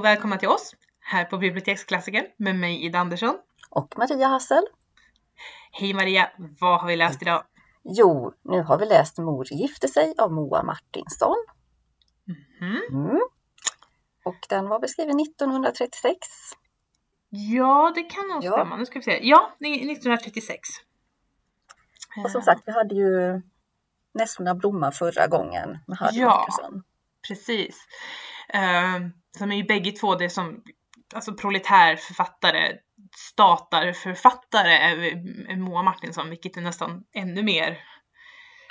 och välkomna till oss här på Biblioteksklassikern med mig Ida Andersson. Och Maria Hassel. Hej Maria, vad har vi läst idag? Jo, nu har vi läst Mor gifte sig av Moa Martinsson. Mhm. Mm. Och den var beskriven 1936. Ja, det kan nog Ja. stämma. Nu ska vi se. Ja, det är 1936. Och som sagt, vi hade ju Nässlorna blomma förra gången med Harry Ja. Martinsson. Precis. Uh, som är ju bägge två det som, alltså proletärförfattare, statarförfattare är, Moa Martinsson, vilket är nästan ännu mer,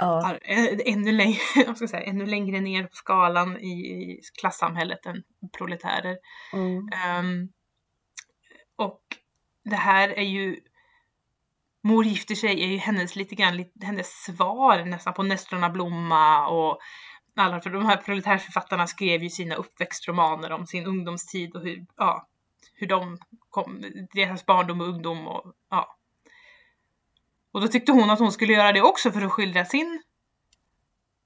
Ja, är, ännu, längre, ska säga, ännu längre ner på skalan i, i klassamhället än proletärer. mm. Ehm, och det här är ju Mor gifter sig är ju hennes lite grann, hennes svar nästan på Nässlorna blomma och alla, för de här proletärförfattarna skrev ju sina uppväxtromaner om sin ungdomstid och hur, ja, hur de kom, deras barndom och ungdom och ja. Och då tyckte hon att hon skulle göra det också för att skildra sin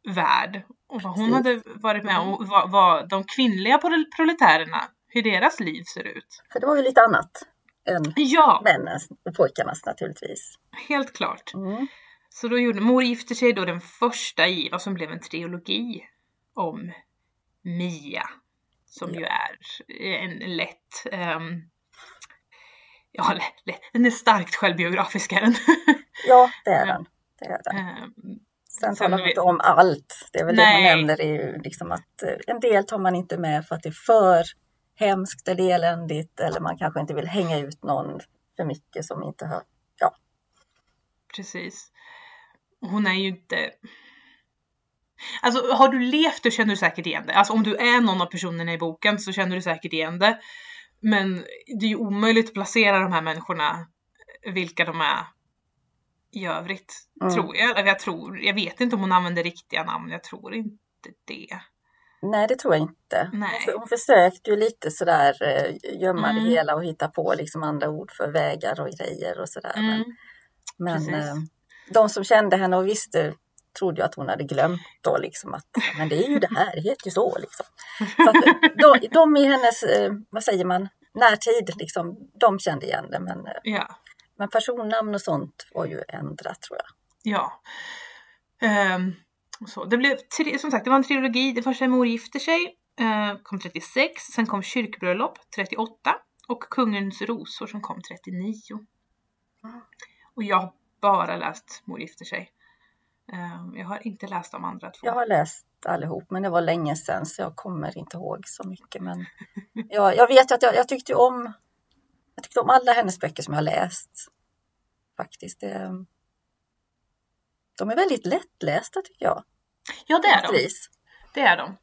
värld och vad hon Precis. hade varit med om och vad, vad de kvinnliga prol- proletärerna, hur deras liv ser ut. För det var ju lite annat än Ja, männens och pojkarnas naturligtvis. helt klart. Mm. Så då gjorde Mor gifter sig då den första i vad som blev en trilogi om Mia. Som ju är en lätt, ehm, ja lätt, den är starkt självbiografisk är den. Ja, det är den. Det är den. Ehm, Sen talar man vet- inte om allt. Det är väl det Nej. man nämner, är ju liksom att eh, en del tar man inte med för att det är för hemskt eller eländigt eller man kanske inte vill hänga ut någon för mycket som inte hör. Ja, Precis. Hon är ju inte... Alltså har du levt då känner du säkert igen det. Alltså om du är någon av personerna i boken så känner du säkert igen det. Men det är ju omöjligt att placera de här människorna, vilka de är i övrigt. Mm. Tror jag. Eller jag tror, jag vet inte om hon använder riktiga namn, jag tror inte det. nej det tror jag inte. Nej. Hon, försökte ju lite sådär eh, gömma Mm. det hela och hitta på liksom andra ord för vägar och grejer och sådär. Men, Mm. men precis. De som kände henne och visste trodde ju att hon hade glömt då liksom att men det är ju det här, det heter ju så liksom. Så att de, de i hennes, eh, vad säger man, närtid liksom, de kände igen det men, eh, Ja. men personnamn och sånt var ju ändrat tror jag. Ja. Ehm, så. Det blev, som sagt, det var en trilogi. Det första Mor gifter sig, eh, kom 36. Sen kom Kyrkbröllop, 38. Och Kungens rosor som kom 39. Mm. Och jag bara läst Mor gifter sig. Ehm, jag har inte läst de andra två. Jag har läst allihop men det var länge sedan så jag kommer inte ihåg så mycket. Men jag, jag vet att jag, jag tyckte om jag tyckte om alla hennes böcker som jag har läst. Faktiskt. Det, de är väldigt lättlästa tycker jag. Ja, det är de. Det är de.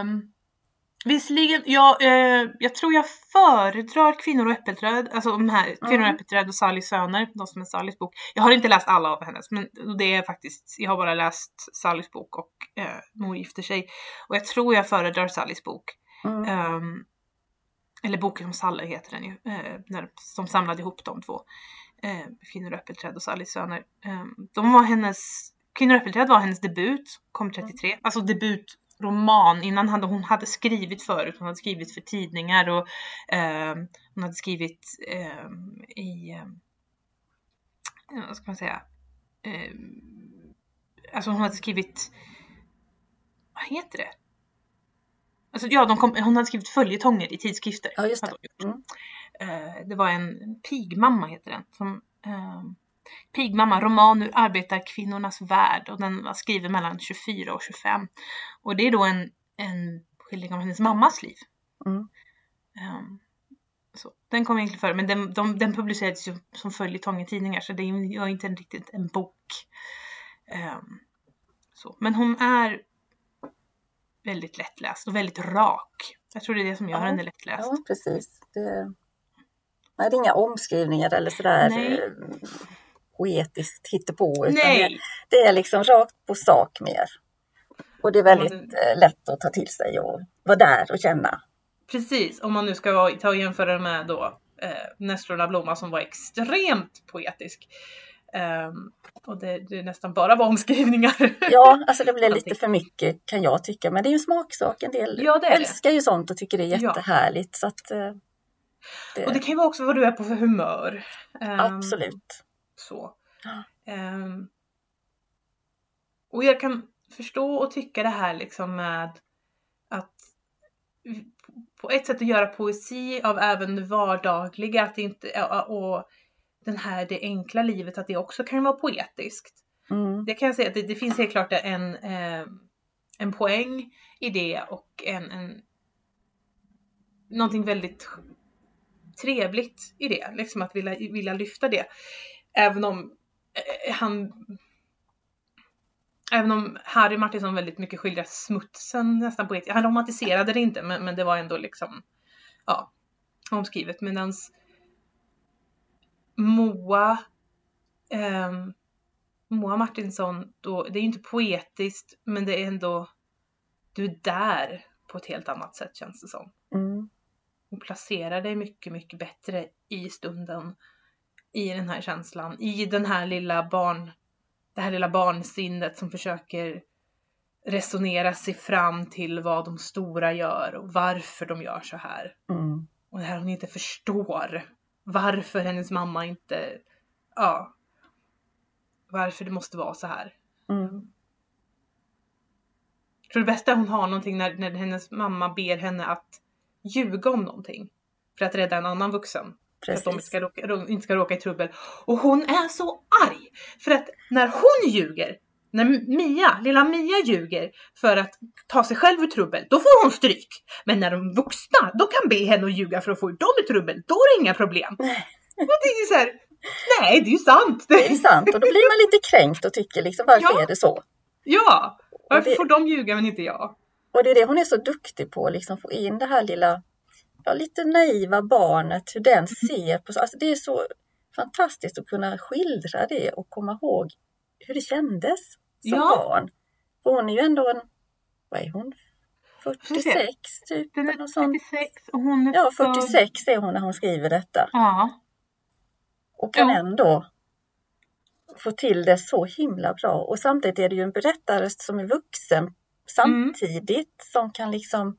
Um, visserligen, jag, eh, jag tror jag föredrar Kvinnor och äppelträd, alltså de här Kvinnor och Mm. äppelträd och Sallys söner, de som är Sallys bok. Jag har inte läst alla av hennes, men det är faktiskt, jag har bara läst Sallys bok och eh, Mor gifter sig. Och jag tror jag föredrar Sallys bok. Mm. Ehm, eller boken om Sally heter den ju, eh, när, som samlade ihop de två. Eh, Kvinnor och äppelträd och Sallys söner. Ehm, de var hennes, Kvinnor och äppelträd var hennes debut, kom 33. Alltså debutroman, innan hade, hon hade skrivit förut, hon hade skrivit för tidningar och ehm, hon hade skrivit ehm, i, ehm, eh, vad ska man säga, Ehm, alltså hon hade skrivit, vad heter det? Alltså ja, de kom, hon hade skrivit följetonger i tidskrifter. Ja, just det. Mm. Eh, det var en pigmamma heter den. Som, eh, pigmamma, roman ur arbetarkvinnornas värld och den var skriven mellan 24 och 25. Och det är då en, en skildring av hennes mammas liv. Mm. Ehm, så, den kom egentligen före, men den, de, den publicerades ju som följetong i tidningar så det var inte en, riktigt en bok. Ehm, så. Men hon är väldigt lättläst och väldigt rak. Jag tror det är det som gör Ja. henne lättläst. Ja, precis. Det, nej, det är inga omskrivningar eller sådär Nej. Poetiskt hittepå. Utan! Det, det är liksom rakt på sak mer. Och det är väldigt Mm. eh, lätt att ta till sig och vara där och känna. Precis, om man nu ska ta och jämföra med då eh, Nässlorna blomma som var extremt poetisk. Um, och det, det nästan bara var omskrivningar. Ja, alltså det blev lite för mycket kan jag tycka, men det är ju en smaksak. En del Ja, är det. älskar ju sånt och tycker det är Ja. jättehärligt. Så att, eh, det, Och det kan ju vara också vad du är på för humör. Ehm, absolut. Så. Ja. Ehm, och jag kan förstå och tycka det här liksom med att på ett sätt att göra poesi av även det vardagliga att det inte, och den här det enkla livet att det också kan vara poetiskt. Mm. Det kan jag säga att det, det finns helt klart en, eh, en poäng i det och en, en någonting väldigt trevligt i det, liksom att vilja, vilja lyfta det. Även om eh, han Även om Harry Martinsson väldigt mycket skildrar smutsen nästan på ett Han romantiserade det inte men, men det var ändå liksom ja, omskrivet. Medans Moa ehm, Moa Martinsson, då, det är ju inte poetiskt men det är ändå du är där på ett helt annat sätt känns det som. Mm. Hon placerar dig mycket, mycket bättre i stunden. I den här känslan, i den här lilla barn, det här lilla barnsinnet som försöker resonera sig fram till vad de stora gör och varför de gör så här. Mm. Och det här hon inte förstår. Varför hennes mamma inte, ja. Varför det måste vara så här. Mm. Jag tror det bästa hon har någonting när, när hennes mamma ber henne att ljuga om någonting. För att rädda en annan vuxen. För att de Precis. ska råka, rå- inte ska råka i trubbel. Och hon är så arg! För att när hon ljuger, när Mia, lilla Mia ljuger för att ta sig själv ur trubbel, då får hon stryk. Men när de vuxna, de kan be henne att ljuga för att få ut dem ur trubbel, då är det inga problem. Och det är så här, nej det är ju sant! Det är sant och då blir man lite kränkt och tycker liksom varför Ja. är det så? Ja! Varför det- får de ljuga men inte jag? Och det är det hon är så duktig på, liksom få in det här lilla, ja, lite naiva barnet, hur den ser på, alltså det är så fantastiskt att kunna skildra det och komma ihåg hur det kändes som Ja. barn. För hon är ju ändå en, vad är hon, 46 typ? Den är något sånt. 36 och hon är Ja, född- 46 är hon när hon skriver detta Ja. och kan Ja. ändå få till det så himla bra. Och samtidigt är det ju en berättarröst som är vuxen samtidigt som kan liksom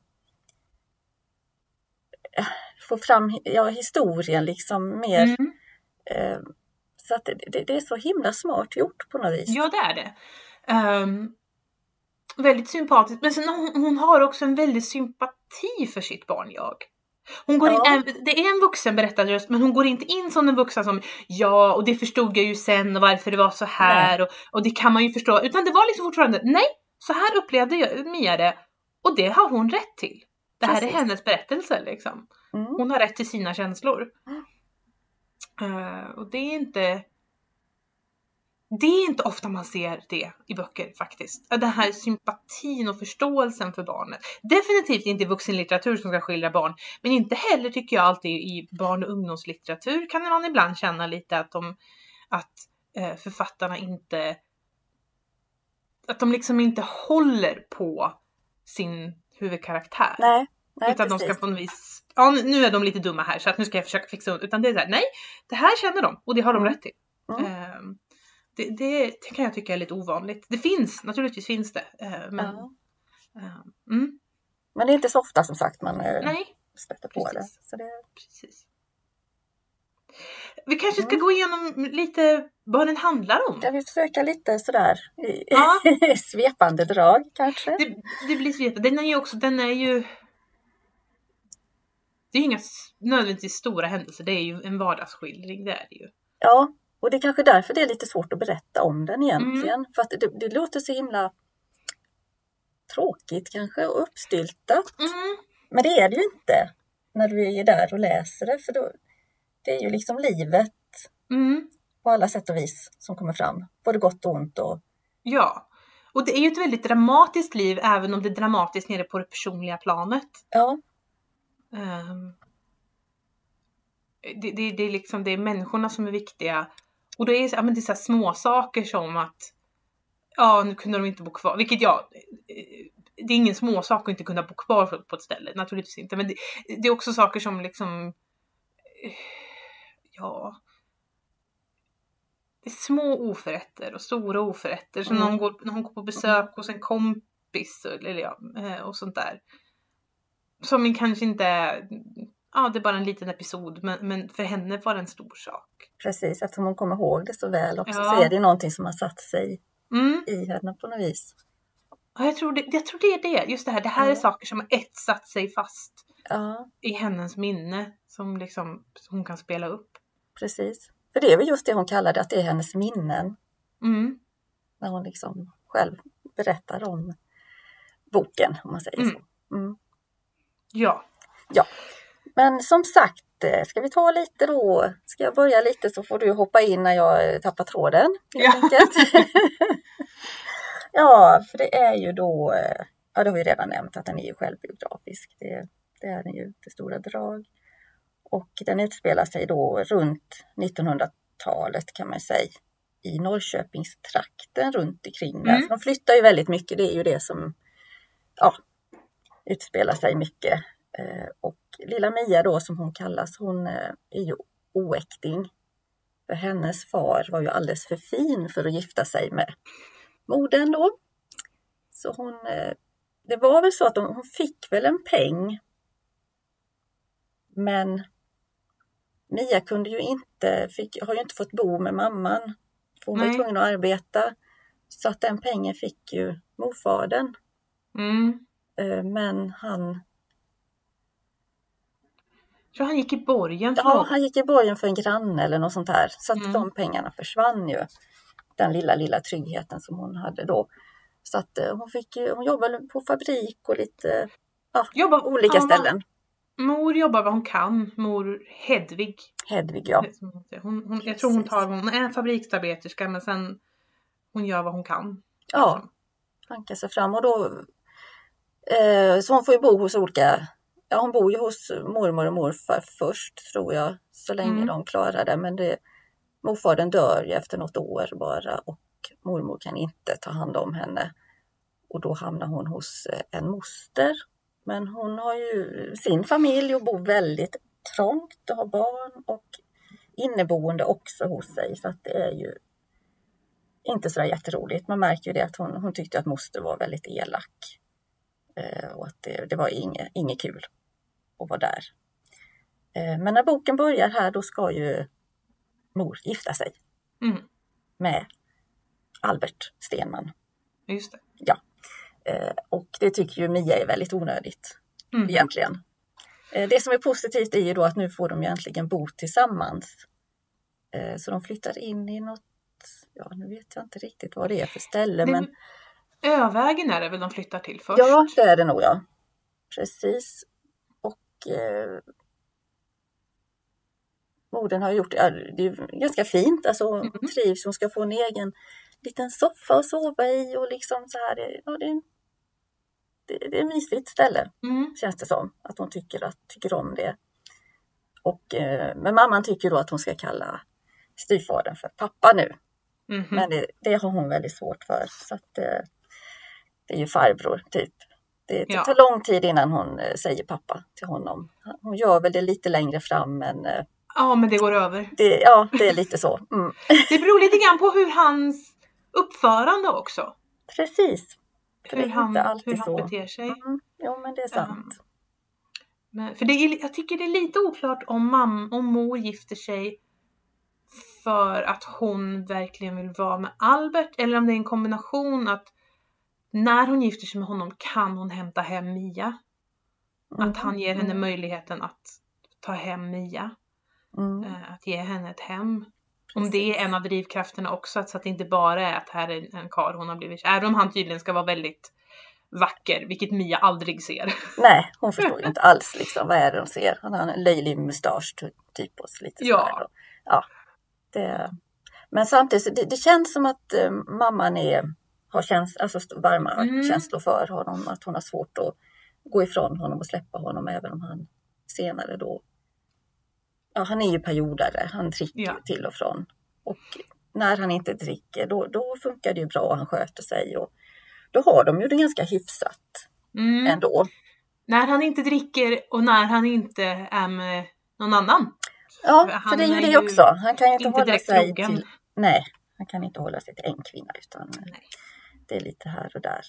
få fram ja, historien liksom mer. Mm. Eh, så att det, det, är så himla smart gjort på något vis. Ja, det är det. Ehm, väldigt sympatiskt. Men sen hon, hon har också en väldig sympati för sitt barn, jag. Hon går Ja. in, det är en vuxen berättarröst men hon går inte in som en vuxen som ja och det förstod jag ju sen och varför det var så här och, och det kan man ju förstå. Utan det var liksom fortfarande nej, så här upplevde jag, Mia det och det har hon rätt till. Det här Precis. är hennes berättelse liksom. Mm. Hon har rätt till sina känslor. Eh, och det är inte... Det är inte ofta man ser det i böcker faktiskt. Den här sympatin och förståelsen för barnet. Definitivt inte i vuxenlitteratur som ska skildra barn. Men inte heller tycker jag alltid i barn och ungdomslitteratur kan man ibland känna lite att de att eh, författarna inte att de liksom inte håller på sin huvudkaraktär. Nej, nej utan de precis. ska på något vis, ja nu- är de lite dumma här så att nu ska jag försöka fixa ut. Utan det är så här, nej, det här känner de och det har de Mm. rätt till. Mm. Ehm, det, det, det kan jag tycka är lite ovanligt. Det finns, naturligtvis finns det. eh, men, ehm, mm, Men det är inte så ofta som sagt man eh, nej, stöter på det. precis. Så det. precis. Vi kanske ska Mm. gå igenom lite vad den handlar om. Ska vi försöka lite sådär i Ja. svepande drag kanske? Det, det blir svepande. Den är ju också, den är ju... Det är ju inga nödvändigtvis stora händelser, det är ju en vardagsskildring, det är det ju. Ja, och det är kanske därför det är lite svårt att berätta om den egentligen. Mm. För att det, det låter så himla tråkigt kanske och uppstyltat. Mm. Men det är det ju inte när du är där och läser det. För då, det är ju liksom livet Mm. på alla sätt och vis som kommer fram. Både gott och ont. Och, Ja. Och det är ju ett väldigt dramatiskt liv även om det är dramatiskt nere på det personliga planet. ja, Ehm, det, det, det, är liksom, det är människorna som är viktiga. Och det är, ja, men det är så här små saker som att ja, nu kunde de inte bo kvar. Vilket jag, det är ingen småsak att inte kunna bo kvar på- ett ställe, naturligtvis inte. Men det, det är också saker som liksom, ja. det är små oförrätter och stora oförrätter. Som Mm. när, hon går, när hon går på besök hos en kompis eller ja, eh, och sånt där. Som kanske inte är, ja det är bara en liten episod men, men för henne var det en stor sak. Precis, eftersom hon kommer ihåg det så väl också Ja. så är det någonting som har satt sig Mm. i henne på något vis. Ja, jag, tror det, jag tror det är det, just det här. Det här är Ja. saker som har etsat sig fast Ja, i hennes minne som liksom som hon kan spela upp. Precis. För det är väl just det hon kallade att det är hennes minnen Mm. när hon liksom själv berättar om boken om man säger Mm. så. Mm. Ja. Men som sagt, eh, ska vi ta lite då? Ska jag börja lite så får du hoppa in när jag tappar tråden. Ja. ja, för det är ju då, eh, ja det har vi redan nämnt att den är ju självbiografisk. Det, det är den ju till stora drag. Och den utspelar sig då runt 1900-talet kan man säga i Norrköpingstrakten runt omkring där. Mm. De flyttar ju väldigt mycket, det är ju det som ja, utspelar sig mycket. Eh, och lilla Mia då som hon kallas, hon eh, är ju oäkting. För hennes far var ju alldeles för fin för att gifta sig med modern då. Så hon, eh, det var väl så att hon, hon fick väl en peng. Men Mia kunde ju inte, fick, har ju inte fått bo med mamman. För hon var ju Nej. tvungen att arbeta. Så att den pengen fick ju morfadern. Mm. Eh, Men han, tror han gick i borgen för ja, han gick i borgen för en granne eller något sånt här. Så att Mm. de pengarna försvann ju. Den lilla, lilla tryggheten som hon hade då. Så att eh, hon fick hon jobbade på fabrik och lite Jobbar, olika ja, ställen. Mor jobbar vad hon kan. Mor Hedvig. Hedvig ja. hon. Hon, jag tror hon, tar, hon är fabriksarbeterska men sen hon gör vad hon kan. Ja, hankar sig fram och då eh, så hon får ju bo hos olika Ja, hon bor ju hos mormor och morfar först tror jag, så länge Mm. de klarar det. Men det, morfadern dör ju efter något år bara och mormor kan inte ta hand om henne. Och då hamnar hon hos eh, en moster. Men hon har ju sin familj och bor väldigt trångt och har barn och inneboende också hos sig. Så att det är ju inte så där jätteroligt. Man märker ju det att hon, hon tyckte att moster var väldigt elak. Eh, och att det, det var inget, inget kul att vara där. Eh, men när boken börjar här då ska ju mor gifta sig Mm, med Albert Stenman. just det. Eh, och det tycker ju Mia är väldigt onödigt Mm. egentligen. Eh, det som är positivt är ju då att nu får de ju äntligen bo tillsammans. Eh, så de flyttar in i något, ja nu vet jag inte riktigt vad det är för ställe men Övägen är det väl de flyttar till först? Ja, det är det nog ja. Precis. Och eh, modern har gjort ja, det är ganska fint. Alltså hon Mhm. trivs, hon ska få en egen liten soffa att sova i och liksom så här. Ja, det, är- det, det är ett mysigt ställe Mm. känns det som. Att hon tycker, att, tycker om det. Och, eh, men mamman tycker då att hon ska kalla styvfadern för pappa nu. Mhm. Men det, det har hon väldigt svårt för. Så att, eh, det är ju farbror typ. Det, det Ja. tar lång tid innan hon eh, säger pappa till honom. Hon gör väl det lite längre fram men eh, Ja, men det går över. det, ja, det är lite så. Mm. Det beror lite grann på hur hans uppförande också. Precis. För Hur han, hur han så. beter sig. Mm. Jo men det är sant. Men, för det är, jag tycker det är lite oklart om, mam, om mor gifter sig för att hon verkligen vill vara med Albert eller om det är en kombination att när hon gifter sig med honom kan hon hämta hem Mia. Att han ger henne Mm. möjligheten att ta hem Mia. Mm. eh, Att ge henne ett hem. Om det är en av drivkrafterna också, att- så att det inte bara är att här är en karl hon har blivit kär Även om han tydligen ska vara väldigt vacker, vilket Mia aldrig ser. Nej, hon förstår ju inte alls liksom, vad är det de ser. Han har en löjlig mustasch ty- typ och så lite Ja. sådär. ja. Det, men samtidigt, det, det känns som att eh, mamman är, har käns, alltså varma Mm. känslor för honom. Att hon har svårt att gå ifrån honom och släppa honom även om han senare då Ja, han är ju periodare. Han dricker Ja. till och från. Och när han inte dricker då, då funkar det ju bra. Han sköter sig och då har de ju det ganska hyfsat Mm. ändå. När han inte dricker och när han inte är med någon annan. Ja, För för det är ju är det också. Han kan ju inte, inte hålla sig trogen. till... Nej, han kan inte hålla sig till en kvinna utan Nej. det är lite här och där.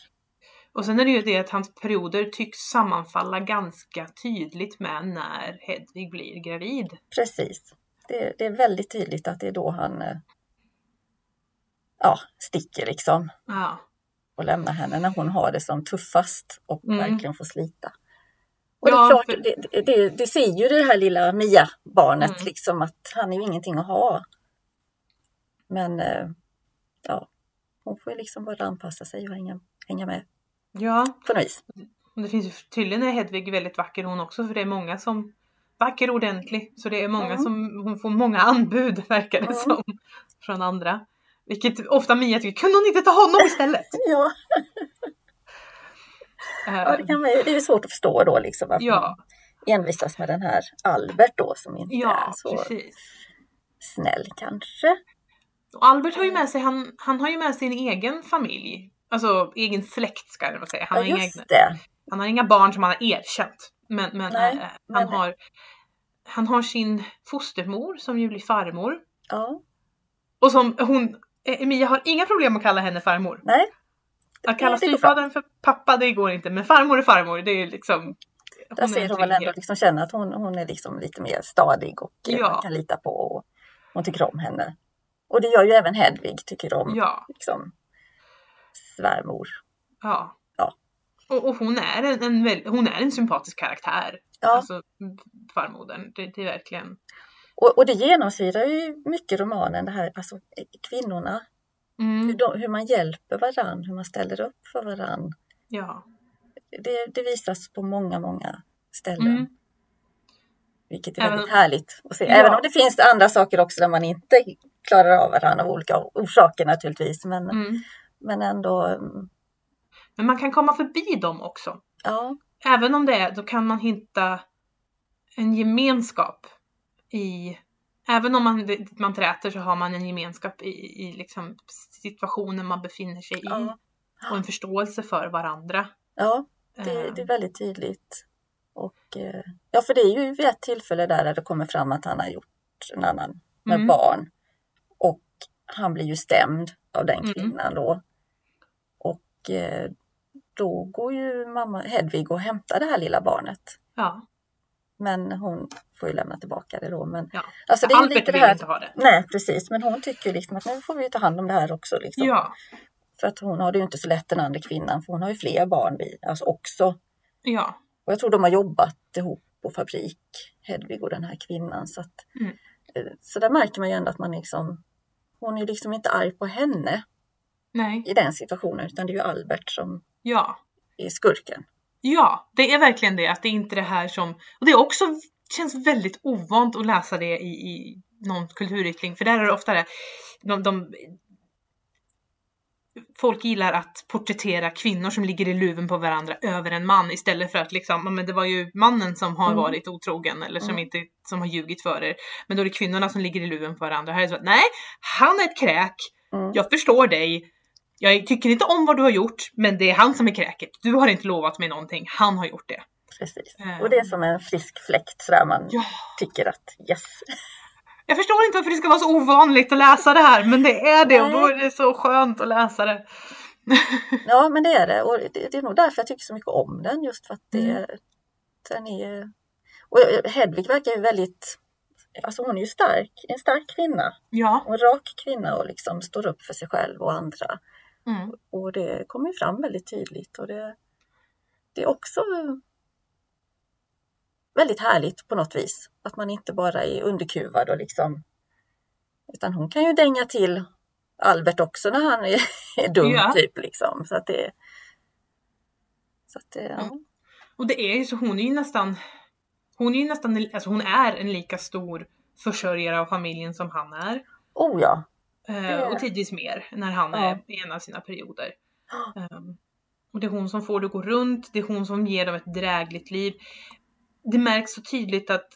Och sen är det ju det att hans perioder tycks sammanfalla ganska tydligt med när Hedvig blir gravid. Precis. Det, det är väldigt tydligt att det är då han eh, ja, sticker liksom Ja. och lämnar henne när hon har det som tuffast och Mm. verkligen får slita. Och det, Ja, är klart, för- det, det- det, det ser ju det här lilla Mia-barnet Mm. liksom att han är ju ingenting att ha. Men eh, ja, hon får ju liksom bara anpassa sig och hänga, hänga med Ja, på något vis. det finns ju tydligen är Hedvig väldigt vacker hon också för det är många som vacker ordentlig. Så det är många Mm. som, hon får många anbud verkar det Mm. som. Från andra. Vilket ofta Mia tycker, kunde hon inte ta honom istället? Ja, ja Eh, det, kan det är ju svårt att förstå då liksom varför Ja. man envisas med den här Albert då som inte är ja, så precis. snäll kanske. Och Albert har ju med sig, han, han har ju med sin egen familj. Alltså egen släkt ska jag säga. Han, Ja, har inga, det. han har inga barn som han har erkänt. Men, men, Nej, eh, han, men- har, han har sin fostermor som ju blir farmor. Ja, Och som hon, eh, Emilia har inga problem att kalla henne farmor. nej, Att kalla styvfadern för pappa, det går inte. Men farmor är farmor, det är liksom... Där är ser hon väl ändå liksom känna att hon, hon är liksom lite mer stadig och eh, Ja. man kan lita på och hon tycker om henne. Och det gör ju även Hedvig, tycker om Ja, liksom, svärmor. ja. Ja. Och, och hon, är en, en hon är en sympatisk karaktär. Ja, Alltså farmodern. Det, det är verkligen... och, och det genomsyrar ju mycket romanen det här, alltså eh, kvinnorna, Mm, hur, de, hur man hjälper varann, hur man ställer upp för varann. ja. Det, det visas på många, många ställen. Mm. Vilket är Även- väldigt härligt att se. Ja. Även om det finns andra saker också där man inte klarar av varandra av olika orsaker naturligtvis. Men, Mm. Men ändå, mm, Men man kan komma förbi dem också. ja, Även om det är, då kan man hitta en gemenskap i Även om man, man träter så har man en gemenskap i, i liksom situationen man befinner sig i. ja, Och en förståelse för varandra. ja det, Eh, det är väldigt tydligt. Och, eh, ja, för det är ju vid ett tillfälle där, det kommer fram att han har gjort en annan med Mm. barn. Och han blir ju stämd av den Mm. kvinnan då. Och eh, då går ju mamma Hedvig och hämtar det här lilla barnet. Ja, Men hon får ju lämna tillbaka det då. Men, ja. alltså, det är Albert lite det vill här, inte ha det. Nej, precis. Men hon tycker liksom att nu får vi ta hand om det här också. Liksom. Ja, För att hon har det ju inte så lätt den andra kvinnan, för hon har ju fler barn vid, alltså också. ja, Och jag tror de har jobbat ihop på fabrik, Hedvig och den här kvinnan. Så, att, Mm. eh, så där märker man ju ändå att man liksom, hon är liksom inte arg på henne nej, i den situationen, utan det är ju Albert som ja. är skurken. Ja, det är verkligen det. Att det är inte det här som... Och det är också känns väldigt ovant att läsa det i, i någon kulturyttring. För där är det ofta det. De, de, folk gillar att porträttera kvinnor som ligger i luven på varandra över en man istället för att liksom, "Ja, men det var ju mannen som har Mm. varit otrogen eller som Mm. inte som har ljugit för er. Men då är det kvinnorna som ligger i luven på varandra. Här är det så att nej, han är ett kräk. Mm. Jag förstår dig. Jag tycker inte om vad du har gjort, men det är han som är kräket. Du har inte lovat mig någonting, han har gjort det. Precis. Eh. Och det är som en frisk fläkt sådär man Ja. tycker att yes. Jag förstår inte varför det ska vara så ovanligt att läsa det här, men det är det och då är det så skönt att läsa det. Ja men det är det och det, det är nog därför jag tycker så mycket om den just för att det Mm. den är och Hedvig verkar ju väldigt Alltså hon är ju stark, en stark kvinna Ja. och en rak kvinna och liksom står upp för sig själv och andra. Mm. Och det kommer fram väldigt tydligt och det, det är också väldigt härligt på något vis. Att man inte bara är underkuvad och liksom utan hon kan ju dänga till Albert också när han är, är dum Ja. typ liksom. Så att det så att det, ja. Mm. Och det är ju så, hon är ju nästan, hon är ju nästan, alltså hon är en lika stor försörjare av familjen som han är. Oh ja, Eh, och tidvis mer när han Ja. är i en av sina perioder. Ehm, och det är hon som får det att gå runt, det är hon som ger dem ett drägligt liv. Det märks så tydligt att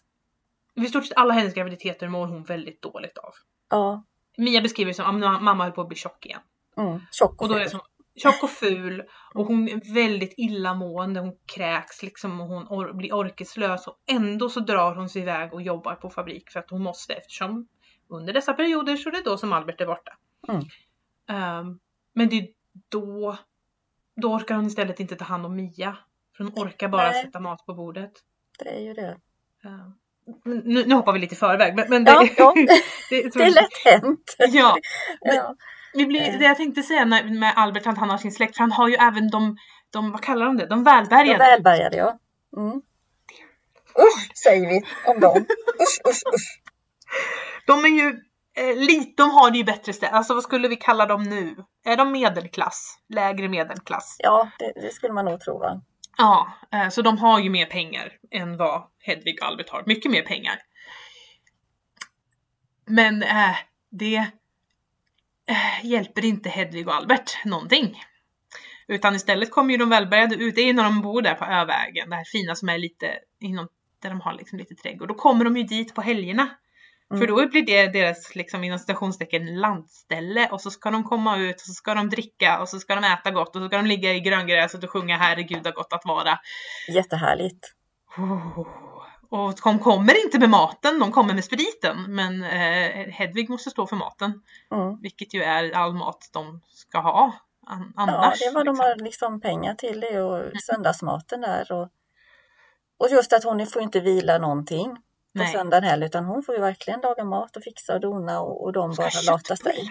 vid stort sett alla hennes graviditeter mår hon väldigt dåligt av. ja. Mia beskriver det som att mamma höll på att bli tjock igen. Mm. Tjock Och då är det ful. som tjock och ful och hon är väldigt illamående, hon kräks liksom och hon or- blir orkeslös och ändå så drar hon sig iväg och jobbar på fabrik för att hon måste eftersom under dessa perioder så är det då som Albert är borta. Mm. Ehm, men det är då, då orkar hon istället inte ta hand om Mia. För hon orkar bara Nej. sätta mat på bordet. Det är ju det. Ehm, men nu, nu hoppar vi lite i förväg. Men, men det, Ja, ja. det, Det är lätt hänt. Ja, Ja. vi blir, Eh. det jag tänkte säga när, med Albert att han har sin släkt, för han har ju även de, de vad kallar de det, de De välbärgade. välbärgade, ja. Mm. Usch, säger vi om dem. Usch, usch, usch. De är ju eh, lite, de har det ju bättre ställt. Alltså vad skulle vi kalla dem nu? Är de medelklass? Lägre medelklass? Ja, det, det skulle man nog tro. Va? Ja, eh, så de har ju mer pengar än vad Hedvig och Albert har. Mycket mer pengar. Men eh, det eh, hjälper inte Hedvig och Albert någonting. Utan istället kommer ju de välbärgade ut, det är när de bor där på Övägen, det här fina som är lite inom, där de har liksom lite trädgård. Då kommer de ju dit på helgerna. För Mm. då blir det deras, liksom inom citationstecken, landställe och så ska de komma ut och så ska de dricka och så ska de äta gott och så ska de ligga i gröngräset och sjunga herregud vad gott att vara. Jättehärligt. Oh. Och de kommer inte med maten, de kommer med spriten. Men eh, Hedvig måste stå för maten. Mm. Vilket ju är all mat de ska ha. An- Ja, annars. det är vad de liksom. har liksom pengar till det och söndagsmaten där. Och, och just att hon får inte vila någonting på Nej. söndagen heller utan hon får ju verkligen laga mat och fixa och dona och, och de bara ha lata sig.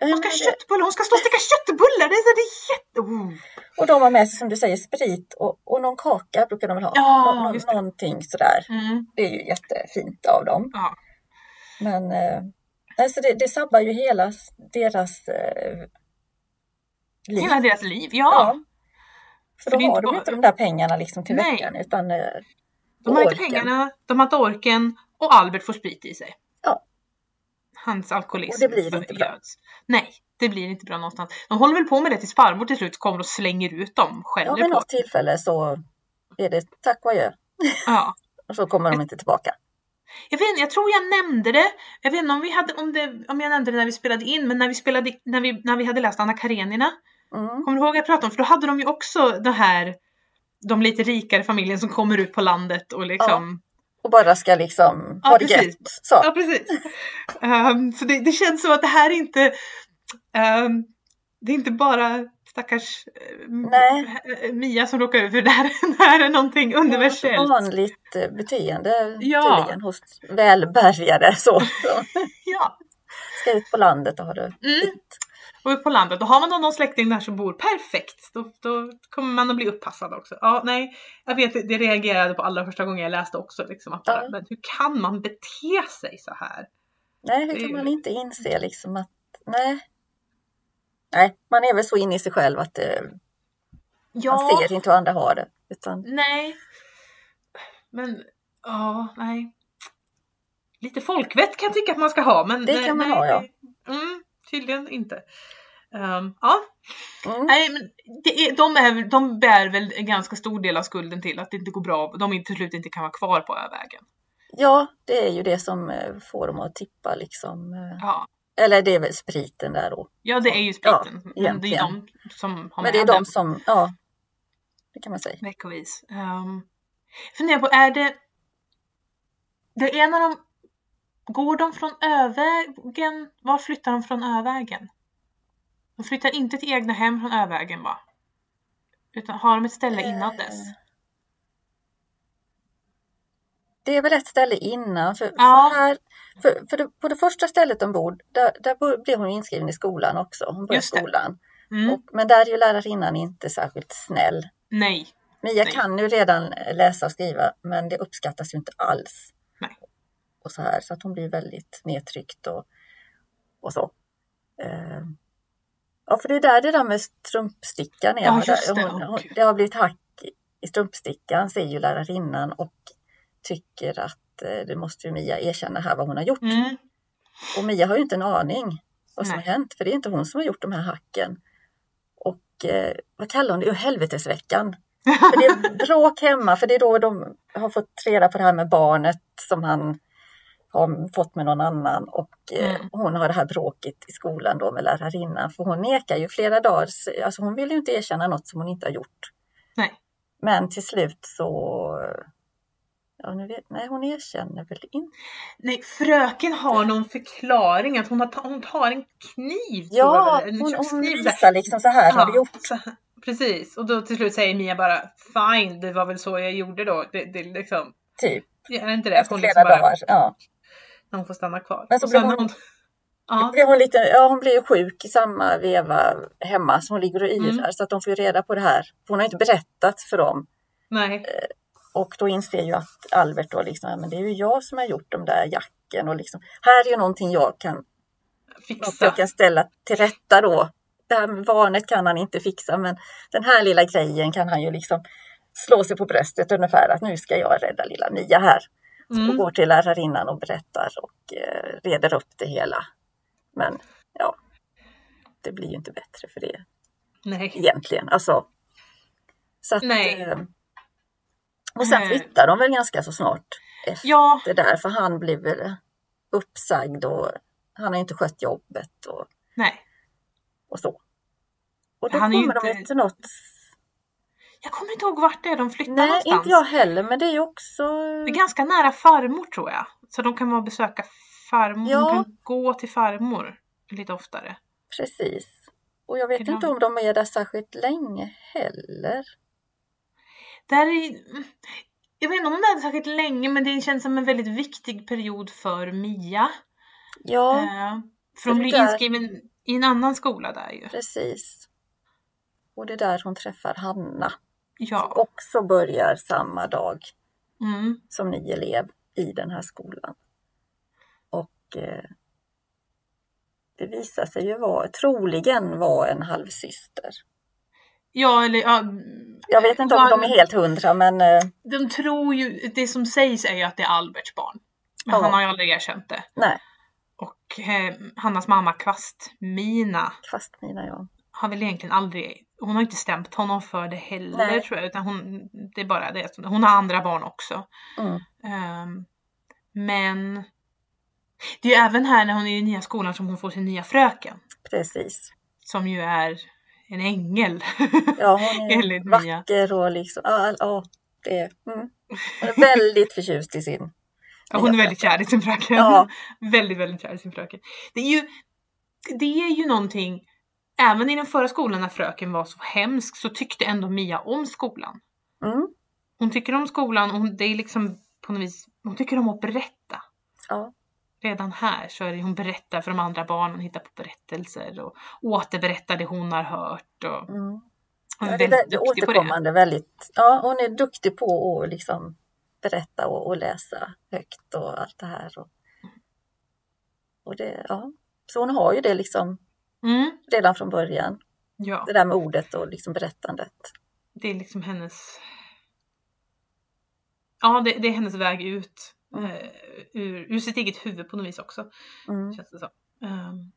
Hon ska köttbullar, hon ska stå och steka köttbullar! Det är, det är jätte... Oh. Och de har med sig som du säger sprit och, och någon kaka brukar de väl ha. Ja, Nå- nå- just det. någonting sådär. Mm. Det är ju jättefint av dem. Ja. Men eh, alltså det, det sabbar ju hela deras eh, liv. Hela deras liv, ja. Ja. För För då har de bara- inte de där pengarna liksom till Nej. veckan utan eh, De har inte pengarna, de har inte orken och Albert får sprit i sig. Ja. Hans alkoholism Och det blir inte bra. Nej, det blir inte bra någonstans. De håller väl på med det tills farmor till slut kommer och slänger ut dem, Ja, vid på något tillfälle så är det tack och adjö. Ja. Och så kommer de inte tillbaka. Jag, vet, jag tror jag nämnde det, jag vet inte om, vi hade, om, det, om jag nämnde det när vi spelade in, men när vi, spelade, när vi, när vi hade läst Anna Karenina, Mm. kommer du ihåg vad jag pratade om? För då hade de ju också det här, de lite rikare familjen som kommer ut på landet och liksom Och bara ska liksom Ja, ha det precis. gött. Så. Ja, precis. Ehm, så det, det känns som att det här är inte... ehm, det är inte bara stackars Nej. eh, Mia som råkar ut för det här, det här är någonting universellt. Vanligt eh, beteende Ja. tydligen hos välbärgade så. så. Ja. Ska ut på landet och ha det Mm. Och på landet, och har man då någon släkting där som bor perfekt, då, då kommer man att bli uppassad också. Ja, nej, jag vet, det reagerade på allra första gången jag läste också. Liksom, att Ja. Men hur kan man bete sig så här? Nej, hur kan man inte inse liksom att nej. Nej, man är väl så inne i sig själv att eh, man ser inte hur andra har det. Utan, Nej. Men, ja, nej. Lite folkvett kan jag tycka att man ska ha, men Det nej, kan man nej, ha, ja. Mm, tydligen inte. Ehm, ja, mm, nej, men är, de, är, de bär väl en ganska stor del av skulden till att det inte går bra, de inte- till slut inte kan vara kvar på Övägen. ja, det är ju det som eh, får dem att tippa liksom. eh, Ja, Eller det är väl spriten där då. ja det är ju Ja, spriten. men det är de som har Men det är de som, ja, det kan man säga. veckovis. Um, funderar på, är det... Det är när de... Går de från Övägen? Var flyttar de från Övägen? De flyttar inte till egna hem från Övägen va? Utan har de ett ställe innan dess? Eh, Det är väl ett ställe innan. För, Ja. för, här, för, för det, på det första stället de bor, där, där blev hon inskriven i skolan också. Hon började skolan. Mm. Och, men där är ju lärarinnan inte särskilt snäll. Nej. Mia Nej. kan ju redan läsa och skriva men det uppskattas ju inte alls. Och så här så att hon blir väldigt nedtryckt och, och så. Eh, ja för det är där det där med strumpstickan är. Ja, det. hon, hon, det har blivit hack i strumpstickan säger ju lärarinnan och tycker att eh, det måste ju Mia erkänna här vad hon har gjort. Mm. Och Mia har ju inte en aning vad som Nej. har hänt för det är inte hon som har gjort de här hacken. Och eh, vad kallar hon det? Helvetesveckan. För det är bråk hemma, för det är då de har fått reda på det här med barnet som han har fått med någon annan och eh, Mm. hon har det här bråket i skolan då med lärarinnan. För hon nekar ju flera dagar, alltså hon vill ju inte erkänna något som hon inte har gjort. Nej. Men till slut så, Ja, nu vet, nej, hon erkänner väl inte. Nej, fröken har någon förklaring att hon, har, hon tar en kniv. Ja, jag, en hon, hon visar liksom så här har du gjort. Precis, och då till slut säger Mia bara fine, det var väl så jag gjorde då. Det, det liksom, Typ. är inte det? Efter hon flera liksom bara, dagar. Ja. När hon får stanna kvar. Men så blir hon- hon... Ja, Blir hon, lite, ja, hon blir ju sjuk i samma veva hemma så hon ligger och yrar Mm. så att de får reda på det här. Hon har inte berättat för dem nej. och då inser ju att Albert då liksom, men det är ju jag som har gjort de där jacken och liksom, här är ju någonting jag kan, Fixa. jag kan ställa till rätta då. Det här med barnet kan han inte fixa men den här lilla grejen kan han ju liksom slå sig på bröstet ungefär att nu ska jag rädda lilla Mia här. Och Mm. går till lärarinnan och berättar och eh, reder upp det hela. Men ja, det blir ju inte bättre för det Nej. egentligen. Alltså, så att, eh, och sen flyttar de väl ganska så snart efter Ja, det där för han blir väl uppsagd och han har inte skött jobbet och, nej. och så. Och då Han kommer de inte- ju till något. Jag kommer inte ihåg vart det är de flyttar Nej, någonstans. inte jag heller, men det är också. Det är ganska nära farmor tror jag. Så de kan vara och besöka farmor. Ja. De kan gå till farmor lite oftare. Precis. Och jag vet Är de- inte om de är där särskilt länge heller. Där är, jag vet inte om det är särskilt länge men det känns som en väldigt viktig period för Mia. Ja, Eh, för hon blir där- inskriven i en annan skola där ju. precis. Och det är där hon träffar Hanna. Ja. Också börjar samma dag Mm. som ny elev i den här skolan. Och eh, det visar sig ju vara, troligen vara en halvsyster. Ja, eller ja, Jag vet inte om ja, de är helt hundra men eh, De tror ju, det som sägs är ju att det är Alberts barn. Men Ja. han har ju aldrig erkänt det. nej, Och eh, Hannas mamma Kvast-Mina fast mina ja. har väl egentligen aldrig, hon har inte stämt honom för det heller Nej. tror jag. Utan hon, det är bara det. Hon har andra barn också. Mm, Ehm, men det är ju även här när hon är i nya skolan som hon får sin nya fröken. precis. Som ju är en ängel. Ja, hon är vacker och liksom, ja, ja det är, mm. Hon är väldigt förtjust i sin. Ja, hon är väldigt kär i sin fröken. Ja. väldigt, väldigt kär i sin fröken. Det är ju, det är ju någonting, även i den förra skolan när fröken var så hemsk så tyckte ändå Mia om skolan. Mm, Hon tycker om skolan och hon, det är liksom på något vis, hon tycker om att berätta. ja, Redan här så är det hon berättar för de andra barnen, hittar på berättelser och återberättar det hon har hört. Och mm. hon är Ja, det är väldigt duktig på det. återkommande, väldigt, ja, hon är duktig på att liksom berätta och, och läsa högt och allt det här. Och, och det, ja. Så hon har ju det liksom Mm, redan från början, ja, det där med ordet och liksom berättandet. det är liksom hennes... Ja, det, det är hennes väg ut Mm. eh, ur, ur sitt eget huvud på något vis också. Mm. Känns det som. Ehm.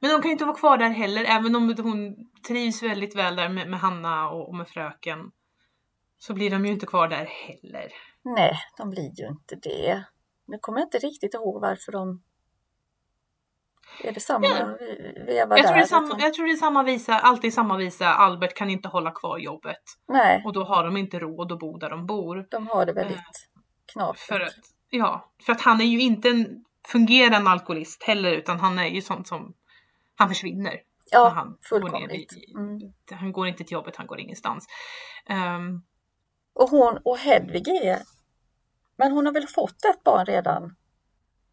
Men de kan ju inte vara kvar där heller, även om hon trivs väldigt väl där med, med Hanna och, och med fröken. Så blir de ju inte kvar där heller. Nej, de blir ju inte det. Nu kommer jag inte riktigt ihåg varför de... Är det samma Ja. veva Jag tror, där? samma, de- jag tror det är samma visa, alltid samma visa. Albert kan inte hålla kvar jobbet. Nej, Och då har de inte råd att bo där de bor. de har det väldigt För knapert. att, ja, för att han är ju inte en fungerande alkoholist heller utan han är ju sånt som han försvinner. Ja, han går fullkomligt. i- Mm. Han går inte till jobbet, han går ingenstans. Ehm, Och hon och Hedvig är... Men hon har väl fått ett barn redan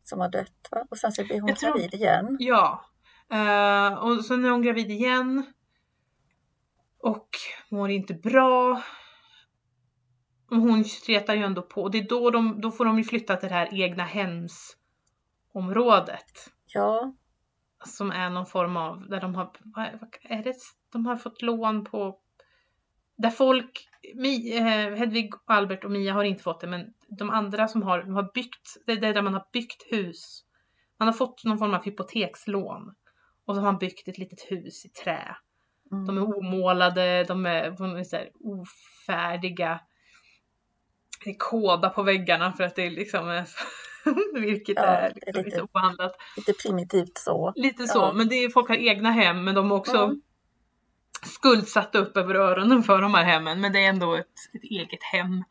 som har dött va? Och sen så blir hon Jag tror- gravid igen. ja. Eh, och sen är hon gravid igen. Och mår inte bra. Hon stretar ju ändå på. Och det är då de, då får de ju flytta till det här egna hemsområdet. Ja, Som är någon form av, där de har, vad är det, de har fått lån på, där folk, eh, Hedvig, Albert och Mia har inte fått det, men de andra som har, har byggt, det är där man har byggt hus. Man har fått någon form av hypotekslån. Och så har man byggt ett litet hus i trä. mm. De är omålade, de är, de är så här ofärdiga. Det är kåda på väggarna för att det är liksom så, vilket Ja, är det är liksom lite- lite obehandlat. lite primitivt så. Lite så, Ja. men det är, folk har egna hem men de är också Mm. Skuldsatta upp över öronen för de här hemmen. Men det är ändå ett, ett eget hem.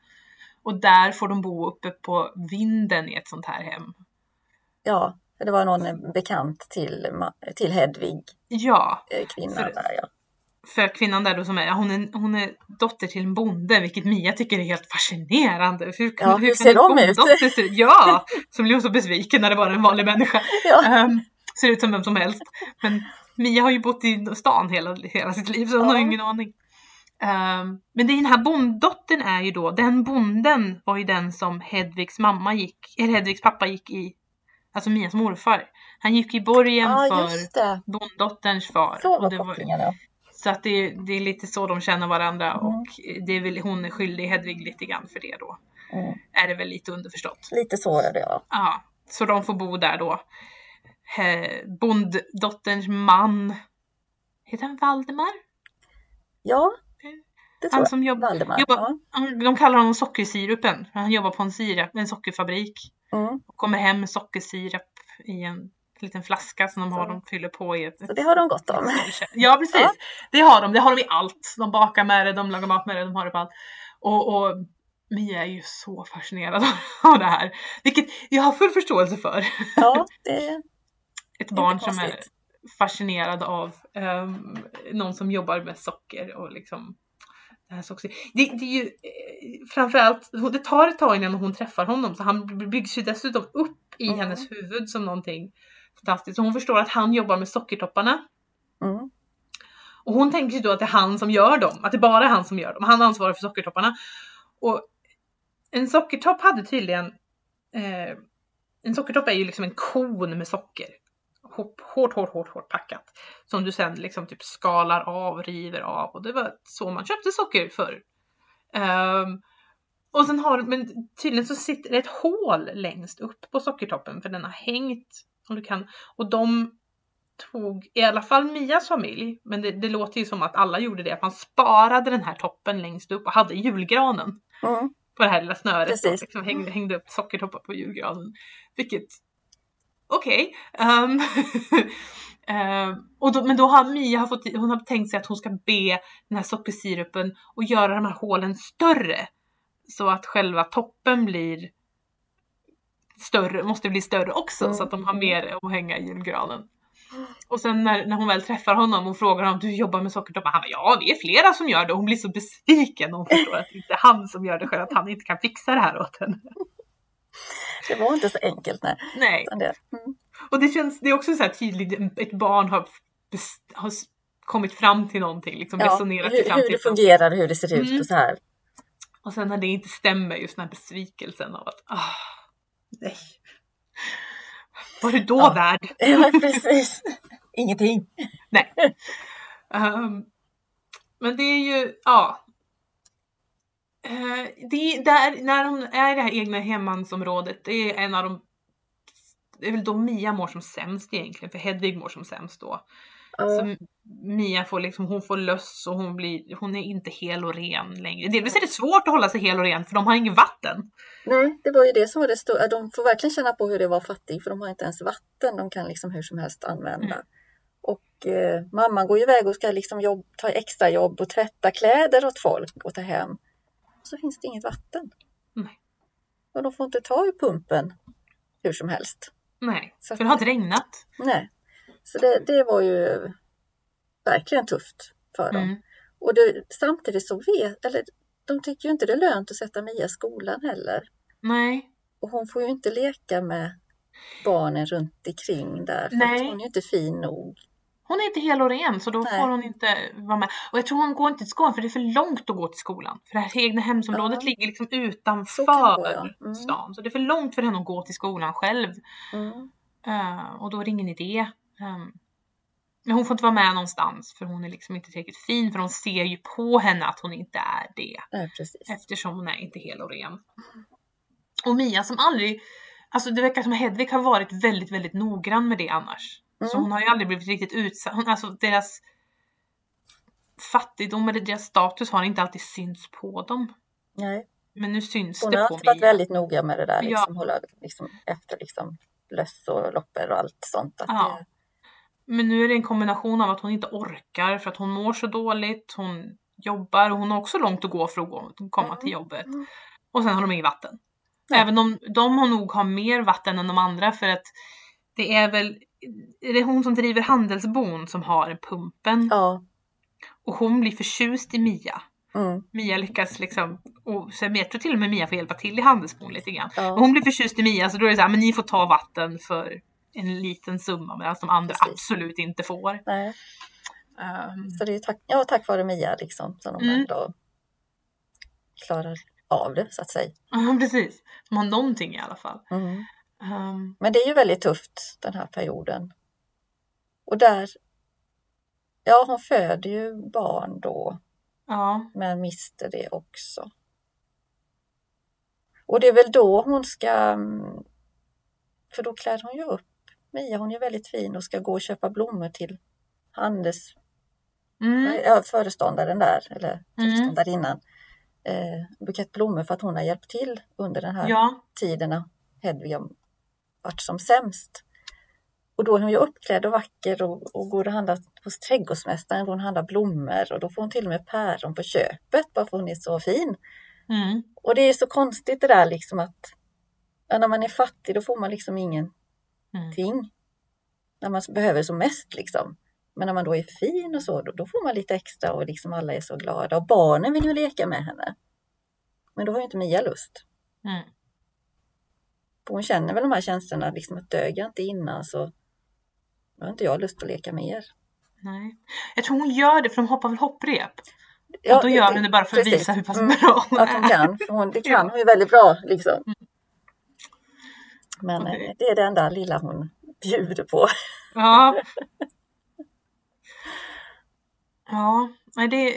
Och där får de bo uppe på vinden i ett sånt här hem. Ja, det var någon bekant till, till Hedvig, Ja, eh, kvinnan För- där ja. för kvinnan där då som är, hon är, hon är dotter till en bonde, vilket Mia tycker är helt fascinerande. Hur, kan- Ja, hur kan ser de ut? ut? Ja! Som blev så besviken när det var en vanlig människa. ja. Ehm, ser ut som vem som helst. Men Mia har ju bott i stan hela, hela sitt liv så hon har Ja. ju ingen aning. Ehm, men den här bonddottern är ju då, den bonden var ju den som Hedvigs mamma gick, eller Hedvigs pappa gick i, alltså Mias morfar. Han gick i borgen Ja, för bonddotterns far. Så var, kopplingen ja. så att det, det är lite så de känner varandra Mm. och det är väl, hon är skyldig Hedvig lite grann för det då. Mm. Är det väl lite underförstått. Lite så är det ja. Ja, så de får bo där då. Eh, bonddotterns man, heter han Valdemar? Ja, det tror Han jag. som jobb, Valdemar. jobbar, Ja. de kallar honom sockersirupen. Han jobbar på en, sirap, en sockerfabrik. Mm. Och kommer hem med sockersirap i en liten flaska som de har. Så. De fyller på i ett Så det har de gott om. Ja precis, Ja. det har de. Det har de i allt. De bakar med det, de lagar mat med det, de har det på allt. Och, och Mia är ju så fascinerad av det här. Vilket jag har full förståelse för. Ja, det Ett barn som är fascinerad av ehm, någon som jobbar med socker och liksom det här socker. Det, det är ju eh, framförallt, det tar ett tag innan hon träffar honom så han byggs ju dessutom upp i Mm. hennes huvud som någonting fantastiskt. Så hon förstår att han jobbar med sockertopparna. Mm. Och hon tänker sig då att det är han som gör dem, att det bara är han som gör dem. Han ansvarar för sockertopparna. Och en sockertopp hade tydligen, eh, en sockertopp är ju liksom en kon med socker. Hårt, hårt, hårt, hårt, packat. Som du sen liksom typ skalar av, river av och det var så man köpte socker förr. Ehm, och sen har, men tydligen så sitter det ett hål längst upp på sockertoppen för den har hängt, om du kan, och de tog i alla fall Mias familj, men det, det låter ju som att alla gjorde det, att man sparade den här toppen längst upp och hade julgranen Mm. på det här lilla snöret. Precis. Liksom hängde, hängde upp sockertoppar på julgranen. Vilket, okej. ehm, ehm, och då, men då har Mia har fått, hon har tänkt sig att hon ska be den här sockersirupen och göra de här hålen större. Så att själva toppen blir större, måste bli större också Mm. så att de har mer att hänga i julgranen. Och sen när, när hon väl träffar honom och frågar om du jobbar med sockertoppar, han bara ja vi är flera som gör det och hon blir så besviken och hon förstår att det inte är han som gör det själv, att han inte kan fixa det här åt henne. Det var inte så enkelt nej. Nej, det, mm. och det känns, det är också så här tydligt, ett barn har, har kommit fram till någonting, liksom ja, resonerat sig hur, fram hur till det fungerar, hur det ser ut Mm. och så här. Och sen när det inte stämmer, just den här besvikelsen av att, ah, nej. Var du då Ja. värd? Ja, precis. Ingenting. Ehm, men det är ju, ja. Uh, det, där, när hon är i det här egna hemmansområdet, det är en av de det är väl då Mia mår som sämst egentligen, för Hedvig mår som sämst då. Ja. Så Mia får liksom, hon får löss och hon blir, hon är inte hel och ren längre. Delvis är det svårt att hålla sig hel och ren för de har inget vatten. Nej, det var ju det som var det stora. De får verkligen känna på hur det var fattig för de har inte ens vatten de kan liksom hur som helst använda. Mm. Och eh, mamman går ju iväg och ska liksom jobb, ta extra jobb och tvätta kläder åt folk och ta hem. Så finns det inget vatten. Nej. Och de får inte ta ur pumpen hur som helst. Nej, Så för det har inte regnat. Nej. Så det, det var ju verkligen tufft för dem. Mm. Och det, samtidigt så vet, eller de tycker ju inte det är lönt att sätta Mia i skolan heller. Nej, Och hon får ju inte leka med barnen runt omkring där. För Nej. hon är ju inte fin nog. Hon är inte hel och ren så då Nej. får hon inte vara med. Och jag tror hon går inte till skolan för det är för långt att gå till skolan. För det här egna hemsområdet Ja. ligger liksom Så det utanför ja. Mm. stan. Så det är för långt för henne att gå till skolan själv. Mm. Eh, och då är det ingen idé. Ehm, men hon får inte vara med någonstans för hon är liksom inte tillräckligt fin för de ser ju på henne att hon inte är det. Precis. Eftersom hon är inte hel och ren. Och Mia som aldrig, alltså det verkar som Hedvig har varit väldigt, väldigt noggrann med det annars. Så Mm. hon har ju aldrig blivit riktigt utsatt, hon, alltså deras fattigdom eller deras status har inte alltid synts på dem. Nej. Men nu syns Hon det har på alltid varit Mia. väldigt noga med det där. Ja. Liksom, hålla liksom, efter liksom, löss och loppor och allt sånt. Att Ja. det, Men nu är det en kombination av att hon inte orkar för att hon mår så dåligt, hon jobbar och hon har också långt att gå för att komma till Mm. jobbet. Mm. Och sen har de inget vatten. Nej. Även om de har nog har mer vatten än de andra för att det är väl, är det hon som driver handelsbon som har pumpen Ja. och hon blir förtjust i Mia. Mm. Mia lyckas liksom, och sen jag tror till och med Mia får hjälpa till i handelsbon lite grann. Ja. Och hon blir förtjust i Mia så då är det så här, men ni får ta vatten för en liten summa medan de andra Precis. absolut inte får. Nej. Ehm, Så det är tack, ja, tack vare Mia liksom som de Mm. ändå klarar av det så att säga. Ja precis, de har någonting i alla fall. Mm. Ehm, Men det är ju väldigt tufft den här perioden. Och där, ja hon föder ju barn då ja, men mister det också. Och det är väl då hon ska, mm, för då klär hon ju upp Mia, hon är väldigt fin och ska gå och köpa blommor till handels, mm, ja, föreståndaren där, eller Mm. föreståndarinnan. Eh, en bukett blommor för att hon har hjälpt till under den här ja, tiden Hedvig varit som sämst. Och då är hon ju uppklädd och vacker och, och går och handlar hos trädgårdsmästaren, går och handlar blommor och då får hon till och med päron på köpet bara för hon är så fin. mm, Och det är så konstigt det där liksom att ja, när man är fattig då får man liksom ingenting. mm. När man behöver som mest liksom. Men när man då är fin och så, då, då får man lite extra och liksom alla är så glada. Och barnen vill ju leka med henne. Men då har ju inte Mia lust. Mm. För hon känner väl de här känslorna, liksom att dög jag inte innan så har inte jag lust att leka med er. Nej. Jag tror hon gör det för de hoppar väl hopprep. Ja, och då gör hon det bara för att precis. visa hur pass Mm, bra hon Att hon är. kan, för hon, det kan Ja. hon ju väldigt bra liksom. Men Och det- eh, det är det enda lilla hon bjuder på. Ja. Ja, det...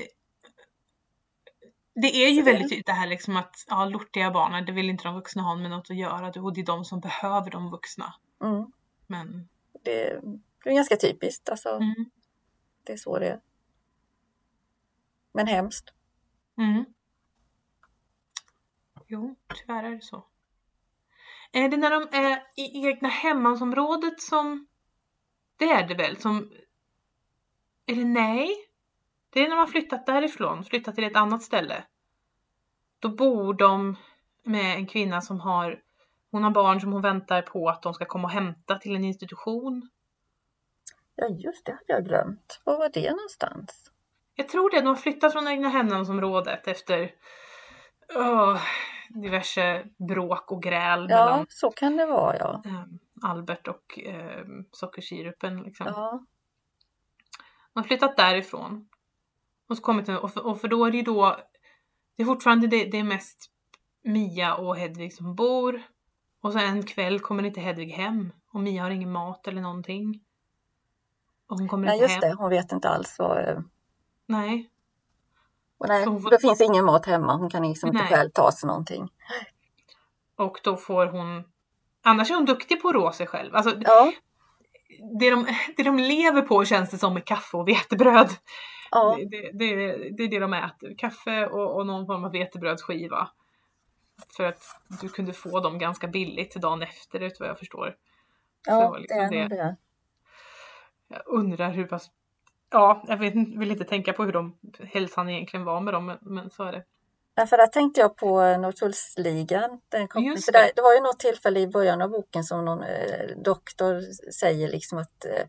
Det är ju Så väldigt tydligt det här liksom att ja, lortiga barnen, det vill inte de vuxna ha med något att göra och det är de som behöver de vuxna. Mm. Men, Det, det är ganska typiskt, alltså, mm, det är så det är. Men hemskt. mm. Jo, tyvärr är det så. Är det när de är i egna hemmansområdet som... Det är det väl som... Eller nej? Det är när man flyttat därifrån, flyttat till ett annat ställe. Då bor de med en kvinna som har... Hon har barn som hon väntar på att de ska komma och hämta till en institution. Ja, just det hade jag glömt. Var var det någonstans? Jag tror det, de har flyttat från egna hemmansområdet efter åh, diverse bråk och gräl Ja, mellan så kan det vara, ja. eh, Albert och eh, sockersirupen. Liksom. ja. De har flyttat därifrån. Och, så kommit, och, för, och för då är det ju då, det är fortfarande det, det är mest Mia och Hedvig som bor. Och sen en kväll kommer inte Hedvig hem och Mia har ingen mat eller någonting. Och hon kommer Nej, inte just hem. det. Hon vet inte alls vad... eh, Nej. Och nej, får- det finns ingen mat hemma. Hon kan liksom inte Nej. själv ta sig någonting. Och då får hon, annars är hon duktig på att rå sig själv. Alltså, Ja, det, de, det de lever på känns det som är kaffe och vetebröd. Ja. Det, det, det, det är det de äter. Kaffe och, och någon form av vetebrödsskiva. För att du kunde få dem ganska billigt dagen efter ut vad jag förstår. ja liksom det är nog det. Jag undrar hur pass... Ja, jag vet, vill inte tänka på hur de, hälsan egentligen var med dem, men, men så är det. Ja, för där tänkte jag på eh, Norrtullsligan. Den kom, Just för det. där, det var ju något tillfälle i början av boken som någon eh, doktor säger liksom att eh,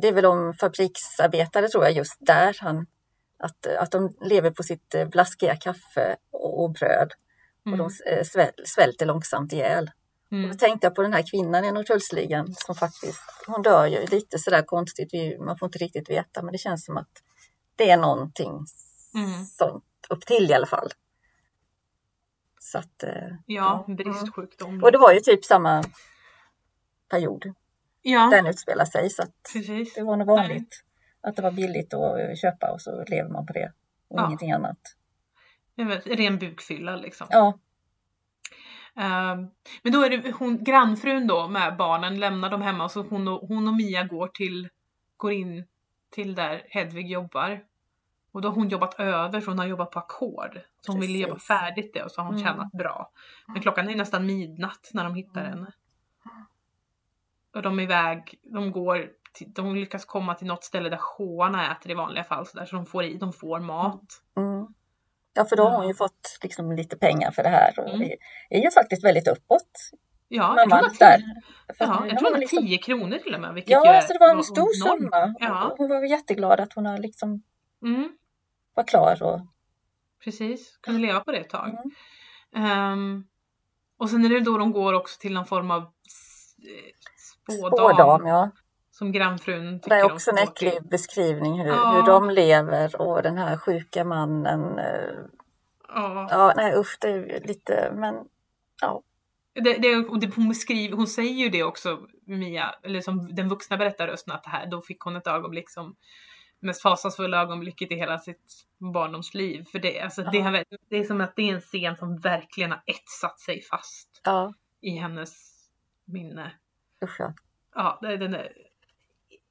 det är väl om fabriksarbetare tror jag just där han att, att de lever på sitt eh, blaskiga kaffe och, och bröd och Mm. de eh, sväl, svälter långsamt ihjäl. Då Mm. tänkte jag på den här kvinnan i Norrtullsligan som faktiskt, hon dör ju lite sådär konstigt, man får inte riktigt veta men det känns som att det är någonting Mm. sånt upp till i alla fall. Så att, eh, Ja, Ja. bristsjukdom. och det var ju typ samma period Ja, den utspelar sig så att det var nog vanligt att det var billigt att köpa och så lever man på det och Ja. ingenting annat. Vet, Ren bukfylla liksom. Ja, Ehm, men då är det hon, grannfrun då med barnen, lämnar dem hemma så hon och, hon och Mia går till, går in till där Hedvig jobbar. Och då har hon jobbat över för hon har jobbat på ackord. Så hon Precis. jobba färdigt det och så har hon Mm. tjänat bra. Men klockan är nästan midnatt när de hittar Mm. henne. Och de är iväg, de går, till, de lyckas komma till något ställe där shoarna äter i vanliga fall så, där, så de får i, de får mat. mm. Ja, för då har hon ju fått liksom lite pengar för det här och Mm. det är ju faktiskt väldigt uppåt. Ja, jag tror Mamman det var där. För ja, nu jag har tror det hon var liksom- 10 kronor till och med. Vilket Ja, så det var en stor enormt. summa. Ja. Hon var jätteglad att hon har liksom Mm, var klar och precis, kunde leva på det ett tag. Mm. Ehm, och sen är det då de går också till någon form av spådam, spådam. Ja. som grannfrun Det tycker är de också en äcklig beskrivning hur, Ja. hur de lever och den här sjuka mannen. eh, Ja. Ja, nej usch, det är lite, men ja. Det, det, och det, hon, beskriver, hon säger ju det också, Mia, eller som den vuxna berättarrösten, att det här, då fick hon ett ögonblick som mest fasansfulla ögonblicket i hela sitt barndomsliv. För det, alltså, det, Ja. har, det är som att det är en scen som verkligen har etsat sig fast Ja, i hennes minne. Usch ja. Ja, den är...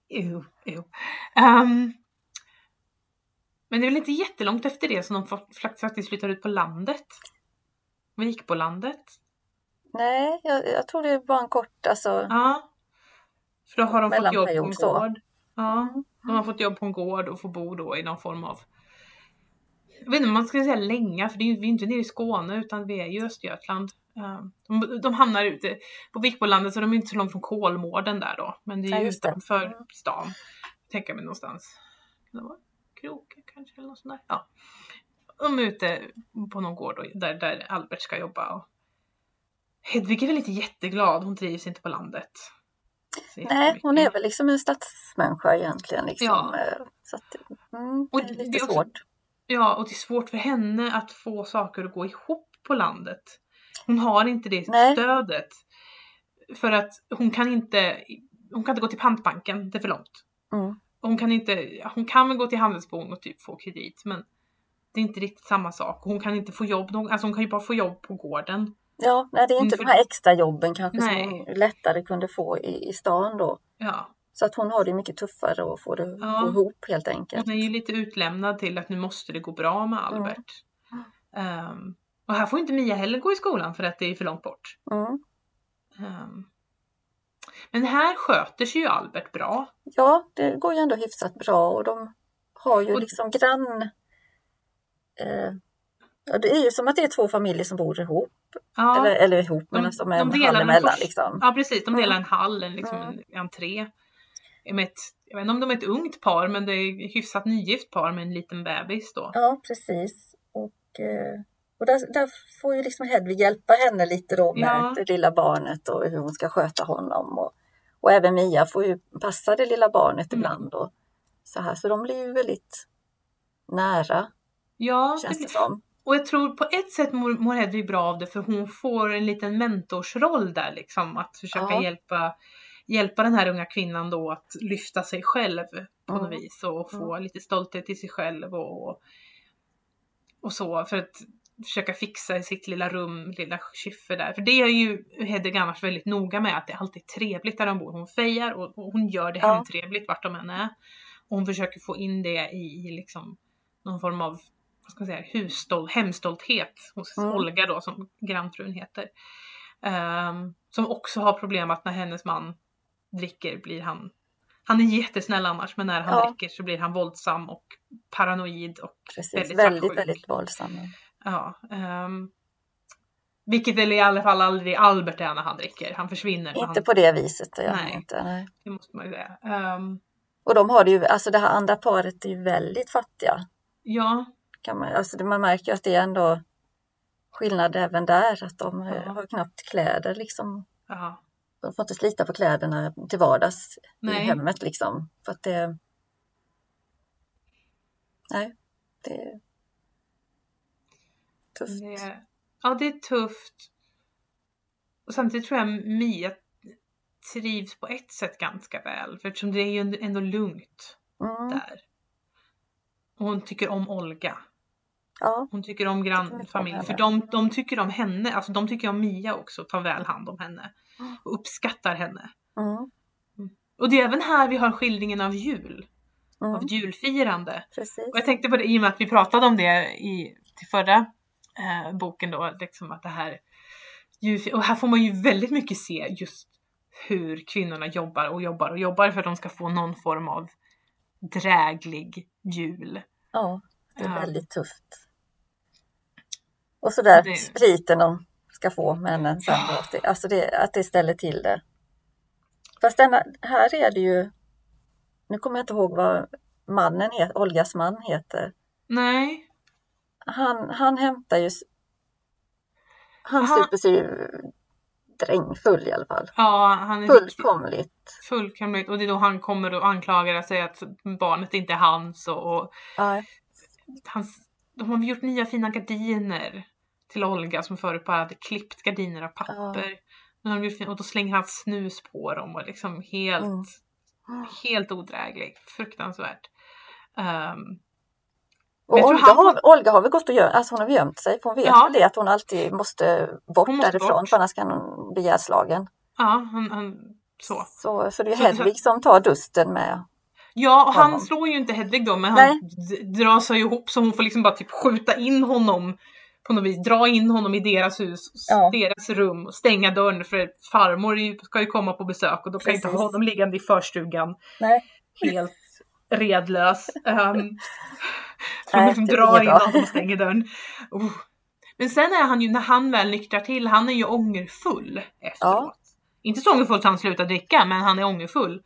Ew, ew. Ehm, men det är väl inte jättelångt efter det som de fa- faktiskt flyttar ut på landet. Vi gick på landet. Nej, jag, jag tror det är bara en kort, alltså. Ja. För då har de fått jobb på en Mellanperiod så. gård. Ja, de har fått jobb på en gård och får bo då i någon form av jag vet inte om man ska säga länga, för det är vi är inte nere i Skåne utan vi är ju Östergötland. Ehm, De, de hamnar ute på Vikbolandet så de är inte så långt från Kolmården där då. Men det är ju det. utanför stan. Tänker mig någonstans. Det kanske eller något sånt där. Ja. De är ute på någon gård då, där, där Albert ska jobba. Och Hedvig är väl inte jätteglad, hon trivs inte på landet. Nej, hon är väl liksom en stadsmänniska egentligen. Liksom. Ja. eh, Så att, mm, Och det är det lite är också- svårt. Ja, och det är svårt för henne att få saker att gå ihop på landet. Hon har inte det Nej. stödet. För att hon kan inte, hon kan inte gå till pantbanken, det är för långt. Mm. Hon kan inte, hon kan väl gå till Handelsbon och typ få kredit, men det är inte riktigt samma sak. Hon kan inte få jobb, alltså hon kan ju bara få jobb på gården. Ja, nej, det är inte de här extra jobben kanske Nej. som hon lättare kunde få i, i stan då. Ja, Så att hon har det mycket tuffare att få det Ja. gå ihop helt enkelt. hon är ju lite utlämnad till att nu måste det gå bra med Albert. Ehm, och här får inte Mia heller gå i skolan för att det är för långt bort. Mm. Ehm, men här sköter sig ju Albert bra. Ja, det går ju ändå hyfsat bra och de har ju Och- liksom grann... Eh, det är ju som att det är två familjer som bor ihop. Ja, Eller, eller ihop, men De- alltså med de en hall emellan. Liksom. ja precis, de delar Mm. en hall, en, liksom Mm. en entré. Med ett, jag vet inte om de är ett ungt par, men det är ett hyfsat nygift par med en liten bebis då. Ja, precis. Och, eh, och där, där får ju liksom Hedvig hjälpa henne lite då med Ja. det lilla barnet och hur hon ska sköta honom. Och, och även Mia får ju passa det lilla barnet Mm. ibland. Och så, här. så de blir ju väldigt nära, Ja, det känns blir, det som. och jag tror på ett sätt mår, mår Hedvig bra av det för hon får en liten mentorsroll där liksom. Att försöka Ja. hjälpa, hjälpa den här unga kvinnan då att lyfta sig själv på något Mm. vis och få lite stolthet i sig själv och, och så för att försöka fixa i sitt lilla rum, lilla kyffe där. För det är ju Hedvig annars väldigt noga med att det alltid är trevligt där de bor. Hon fejar och, och hon gör det Ja. hemtrevligt vart de än är. Och hon försöker få in det i, i liksom någon form av vad ska man säga, husstol, hemstolthet hos Mm. Olga då som grannfrun heter. Ehm, som också har problem att när hennes man dricker blir han han är jättesnäll annars men när han Ja. dricker så blir han våldsam och paranoid och Precis. väldigt Väldigt, svartsjuk. väldigt våldsam. Ja. ehm, vilket väl i alla fall aldrig Albert är när han dricker. Han försvinner. Inte han, på det viset. Han Nej. inte, nej. Det måste man ju säga. Ehm, Och de har det ju, alltså det här andra paret är ju väldigt fattiga. ja, Kan man, alltså man märker att det är ändå skillnad även där. Att de Ja. har knappt kläder liksom. ja. De får inte slita på kläderna till vardags i Nej. hemmet liksom. För att det... Nej, det är tufft. Det, ja, det är tufft. Och samtidigt tror jag Mia trivs på ett sätt ganska väl. För eftersom det är ju ändå lugnt Mm, där. Och hon tycker om Olga. Ja, Hon tycker om grannfamiljen. För de, de tycker om henne, alltså de tycker om Mia också, tar väl hand om henne. Och uppskattar henne. mm, Och det är även här vi har skildringen av jul. Av mm, julfirande. precis. Och jag tänkte på det i och med att vi pratade om det i till förra eh, boken då, liksom att det här och här får man ju väldigt mycket se just hur kvinnorna jobbar och jobbar och jobbar för att de ska få någon form av dräglig jul. Ja, det är Ja. väldigt tufft. Och så där Det- spriten de ska få männen sen. Det- Alltså det, att det ställer till det. Fast denna, här är det ju, nu kommer jag inte ihåg vad mannen heter, Olgas man heter. Nej. Han, han hämtar ju, han Aha. super sig ju drängfull i alla fall. Ja, han är Fullkomligt. fullkomligt. Och det är då han kommer och anklagar och säger att barnet inte är hans och, och Ja, de har gjort nya fina gardiner till Olga som förut bara hade klippt gardiner av papper. Fin- och då slänger han snus på dem och liksom helt, Mm. helt odräglig. Fruktansvärt. Um, Och Olga, han- har, Olga har väl gått och gömt, alltså hon har gömt sig för hon vet Ja. det att hon alltid måste bort måste därifrån bort. för annars kan hon bli ihjälslagen. ja, han, han, så. Så, så det är Så- Hedvig som tar dusten med. Ja, och han slår ju inte Hedvig då, men Nej. han drar sig ihop så hon får liksom bara typ skjuta in honom på något vis, dra in honom i deras hus, Ja. deras rum och stänga dörren för farmor ska ju komma på besök och då kan ju inte Precis. ha honom liggande i förstugan Nej. helt redlös. Um, Nej, liksom drar in honom och stänger dörren. Oh. Men sen är han ju, när han väl nyktrar till, han är ju ångerfull efteråt. Inte så ångerfull att han slutar dricka, men han är ångerfull.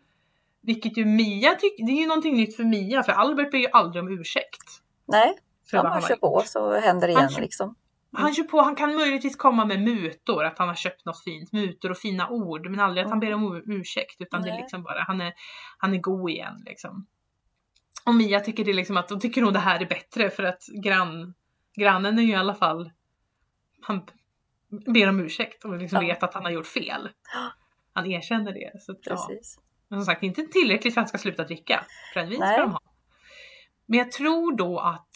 Vilket ju Mia tycker, det är ju någonting nytt för Mia, för Albert ber ju aldrig om ursäkt. Nej, För om man han, kör har gjort. på så händer det Han igen kör- liksom. han kör på, han kan möjligtvis komma med mutor, att han har köpt något fint, mutor och fina ord, men aldrig att han ber om ur- ursäkt, utan det är Nej. liksom bara, han är, han är god igen liksom. Och Mia tycker det liksom att, då tycker hon det här är bättre för att grann, grannen är ju i alla fall, han ber om ursäkt och liksom Ja. vet att han har gjort fel. Han erkänner det. Så att, ja. Precis. Men som sagt, inte tillräckligt för att han ska sluta dricka. Brännvin ska Nej. de ha. Men jag tror då att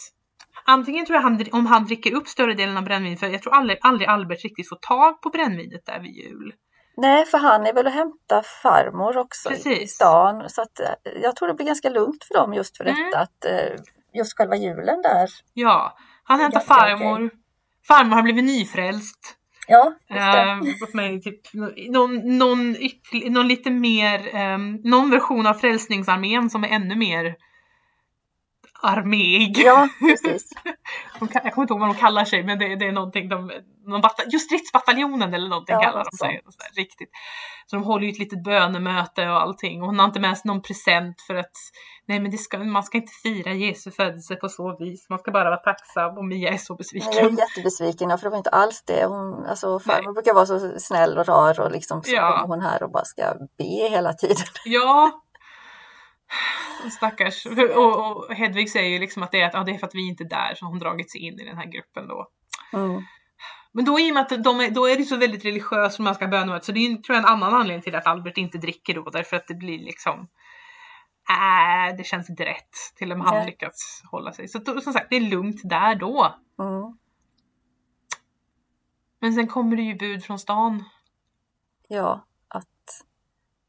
antingen tror jag han, om han dricker upp större delen av brännvin, för jag tror aldrig, aldrig Albert riktigt får tag på brännvinet där vid jul. Nej, för han är väl och hämtar farmor också i Precis. stan. Så att, eh, jag tror det blir ganska lugnt för dem just för Mm. detta att eh, just själva julen där. Ja, han hämtar farmor. Farmor har blivit nyfrälst. Ja, just det. Uh, i typ någon, någon, någon lite mer, ehm, någon version av Frälsningsarmén som är ännu mer arméig. Ja, precis. Kan, jag kommer inte ihåg vad de kallar sig men det, det är någonting de, någon bata, just stridsbataljonen eller någonting Ja, kallar de något sig. Så där, riktigt. Så de håller ju ett litet bönemöte och allting och hon har inte med sig någon present för att nej men ska, man ska inte fira Jesu födelse på så vis. Man ska bara vara tacksam och Mia är så besviken. Jag är jättebesviken, ja, för det var inte alls det. Hon, alltså, farmor brukar vara så snäll och rar och liksom så Ja. kommer hon här och bara ska be hela tiden. Ja. Stackars. Och, och Hedvig säger ju liksom att det är, att, ja, det är för att vi inte är där har hon dragit sig in i den här gruppen då. Mm. Men då i och med att de är, då är det så väldigt religiöst som man ska böna så det är ju, tror jag en annan anledning till att Albert inte dricker då därför att det blir liksom äh, det känns inte rätt till om han Nej. lyckats hålla sig. Så då, som sagt, det är lugnt där då. Mm. Men sen kommer det ju bud från stan. Ja, att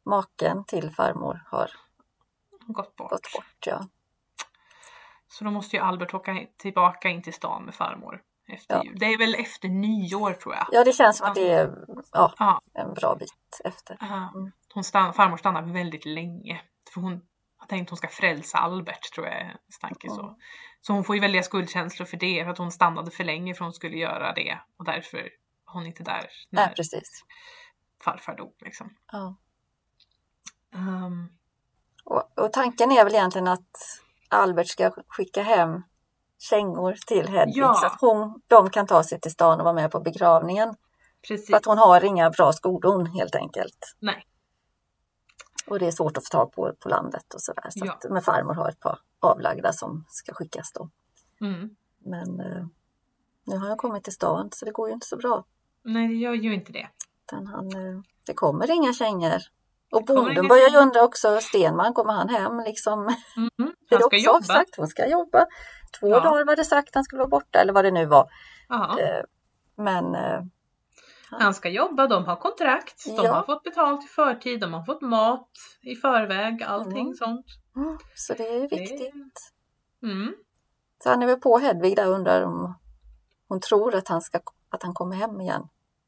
maken till farmor har Gått bort. gått bort. Ja. Så då måste ju Albert åka tillbaka in till stan med farmor efter Ja. Det är väl efter nyår tror jag. ja, det känns som att det är ja, Ja. en bra bit efter. Mm. Hon stann, farmor stannar väldigt länge. För hon har tänkt att hon ska frälsa Albert tror jag är hennes tanke. Så. Mm. så hon får ju väldiga skuldkänslor för det. För att hon stannade för länge för hon skulle göra det. Och därför var hon inte där när Nej, precis. farfar dog. Liksom. Ja. Ehm, Och, och tanken är väl egentligen att Albert ska skicka hem kängor till Hedvig Ja. så att hon, de kan ta sig till stan och vara med på begravningen. precis. För att hon har inga bra skodon helt enkelt. Nej. Och det är svårt att få tag på på landet och sådär. Så Ja. men farmor har ett par avlagda som ska skickas då. Mm. Men eh, nu har han kommit till stan så det går ju inte så bra. Nej, det gör ju inte det. Utan han, eh, det kommer inga kängor. Och bonden börjar ju undra också, Stenman, kommer han hem liksom? Mm. Det Han är ska också jobba. sagt, hon ska jobba. Två Ja. dagar var det sagt han skulle vara borta eller vad det nu var. Ja. Eh, Men eh, Han ska jobba, de har kontrakt, de Ja. har fått betalt i förtid, de har fått mat i förväg, allting Mm. sånt. mm, så det är Det- viktigt. Mm. Så han är väl på Hedvig där och undrar om hon tror att han, ska, att han kommer hem igen.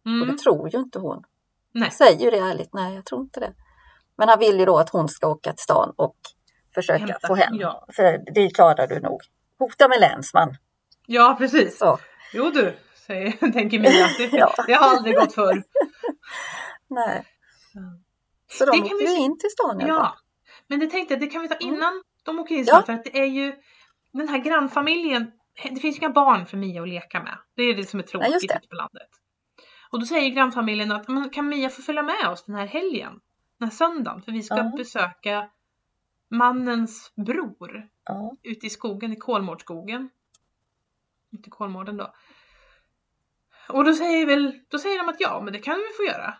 Och Mm. det tror ju inte hon. Nej. Hon säger ju det ärligt, nej jag tror inte det. Men han vill ju då att hon ska åka till stan och försöka Hämta, få hem. ja. För det klarar du nog. Hota med länsman. Ja, precis. Så. Jo du, säger, tänker Mia. Det, Ja. det har aldrig gått förr. Nej. Så de Det åkte vi in till stan Ja, men det tänkte jag, det kan vi ta Mm. innan de åker in Ja. för att det är ju den här grannfamiljen, det finns ju inga barn för Mia att leka med. Det är det som är Nej, tråkigt ute på landet. Och då säger grannfamiljen att kan Mia få följa med oss den här helgen? Här söndagen, för vi ska Ja. besöka mannens bror Ja. ute i skogen, i Kolmårdsskogen. Inte Kolmården då. Och då säger, väl, då säger de att ja, men det kan vi få göra.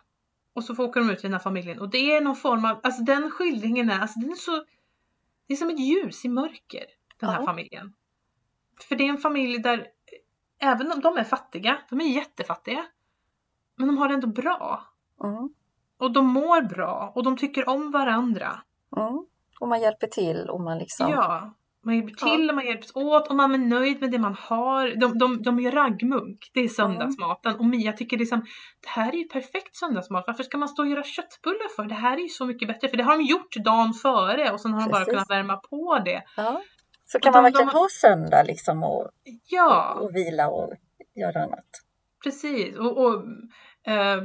Och så får åker de ut till den här familjen. Och det är någon form av, alltså den skildringen är, alltså den är så, det är som ett ljus i mörker, den här Ja. familjen. För det är en familj där, även om de är fattiga, de är jättefattiga, men de har det ändå bra. Mm. Och de mår bra och de tycker om varandra. Mm. Och man hjälper till och man liksom... Ja, man hjälper till och man hjälps åt och man är nöjd med det man har. De, de, de gör raggmunk, det är söndagsmaten. Och Mia tycker liksom, det här är ju perfekt söndagsmat. Varför ska man stå och göra köttbullar för? Det här är ju så mycket bättre. För det har de gjort dagen före och sen har de bara kunnat värma på det. Ja. Så kan Och man de- verkligen de- ha söndag liksom och, Ja, och vila och göra annat. precis. Och, och eh,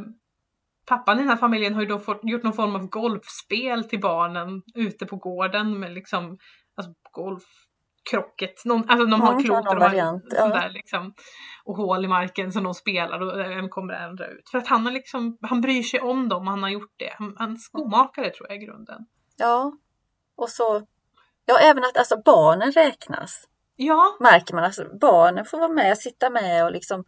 pappan i den här familjen har ju då fått, gjort någon form av golfspel till barnen ute på gården med liksom alltså golfkrocket. Någon, alltså de har Mm, klot och de har ja. där liksom, och hål i marken som de spelar och en kommer att ändra ut. För att han, har liksom, han bryr sig om dem och han har gjort det. Han, han är skomakare tror jag i grunden. Ja. Och så... Ja, även att alltså barnen räknas. Ja, Märker man. Alltså, barnen får vara med, sitta med och liksom...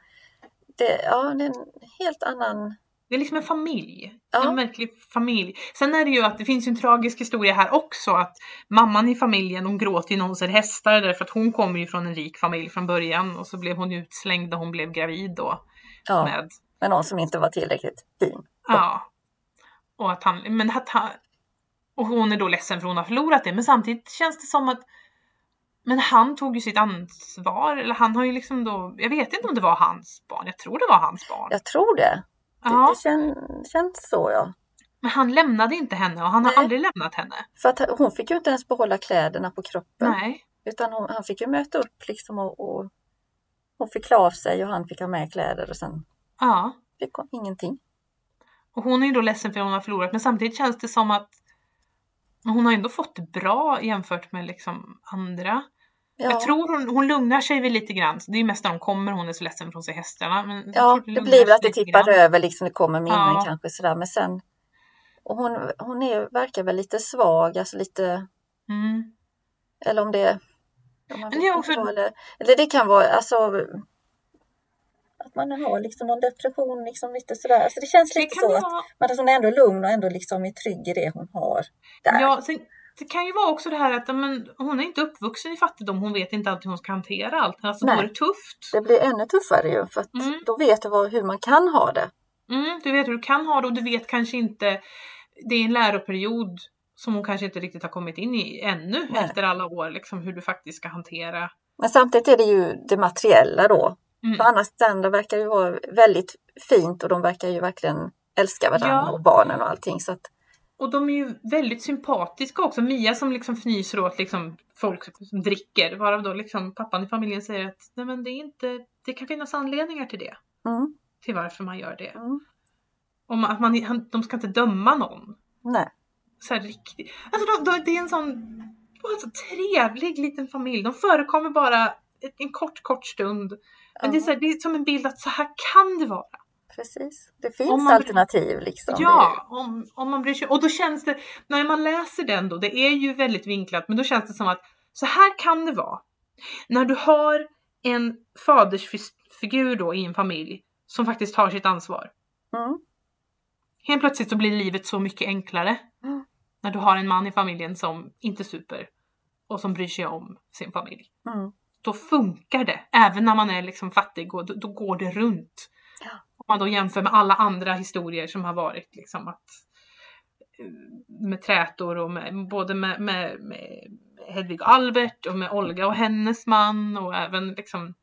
Det, ja, det är en helt annan... Det är liksom en familj. Ja. En verklig familj. Sen är det ju att det finns ju en tragisk historia här också att mamman i familjen hon gråter ju när hon ser hästar därför att hon kommer ju från en rik familj från början och så blev hon utslängd när hon blev gravid då Ja, med med någon som inte var tillräckligt fin. Ja. Och att han, men att han, och hon är då ledsen för hon har förlorat det men samtidigt känns det som att men han tog ju sitt ansvar, eller han har ju liksom då, jag vet inte om det var hans barn, jag tror det var hans barn. Jag tror det. Det, Ja, det kän, känns så ja. men han lämnade inte henne och han har Nej. aldrig lämnat henne. För att hon fick ju inte ens behålla kläderna på kroppen. Nej. Utan hon, han fick ju möta upp liksom och, och hon fick klä av sig och han fick ha med kläder och sen Ja. fick hon ingenting. Och hon är ju då ledsen för att hon har förlorat men samtidigt känns det som att hon har ändå fått det bra jämfört med liksom andra. Ja, Jag tror hon, hon lugnar sig väl lite grann. Det är mest när de kommer hon är så ledsen hon ser hästarna. Men ja det blir väl sig att det tippar grann. över liksom, det kommer minnen Ja. kanske sådär men sen och hon, hon är, verkar väl lite svag, alltså lite, Mm. eller om det om man Men det också- eller, eller det kan vara alltså att man har liksom någon depression, liksom lite sådär. Alltså det känns lite så vara, att hon är ändå lugn och ändå liksom är trygg i det hon har där. ja, sen, det kan ju vara också det här att men, hon är inte uppvuxen i fattigdom. Hon vet inte alltid hur hon ska hantera allt. Alltså då Nej. är det tufft. Det blir ännu tuffare ju för att Mm. då vet du vad, hur man kan ha det. Mm, du vet hur du kan ha det och du vet kanske inte. Det är en läroperiod som hon kanske inte riktigt har kommit in i ännu Nej. efter alla år. Liksom hur du faktiskt ska hantera. Men samtidigt är det ju det materiella då. Mm. För annars det andra verkar ju vara väldigt fint och de verkar ju verkligen älska varandra Ja. och barnen och allting. Så att, Och de är ju väldigt sympatiska också. Mia som liksom fnyser åt liksom folk som dricker. Varav då liksom pappan i familjen säger att Nej, men det, är inte, det kan finnas anledningar till det. mm, Till varför man gör det. mm, Om att man, han, de ska inte döma någon. nej, Så här riktigt. Alltså de, de, det är en sån det var en så trevlig liten familj. De förekommer bara en, kort, kort stund. Men det, är så här, det är som en bild att så här kan det vara. Precis. Det finns Om man- alternativ liksom. Ja, om, om man bryr sig. Och då känns det, när man läser den då, det är ju väldigt vinklat, men då känns det som att så här kan det vara. När du har en fadersfigur då i en familj som faktiskt tar sitt ansvar. Mm, Helt plötsligt så blir livet så mycket enklare. Mm. När du har en man i familjen som inte super och som bryr sig om sin familj. mm, Då funkar det. Även när man är liksom fattig och då, då går det runt. Man då jämför med alla andra historier som har varit liksom att eh, med trätor och med, både med, med, med Hedvig och Albert och med Olga och hennes man och även liksom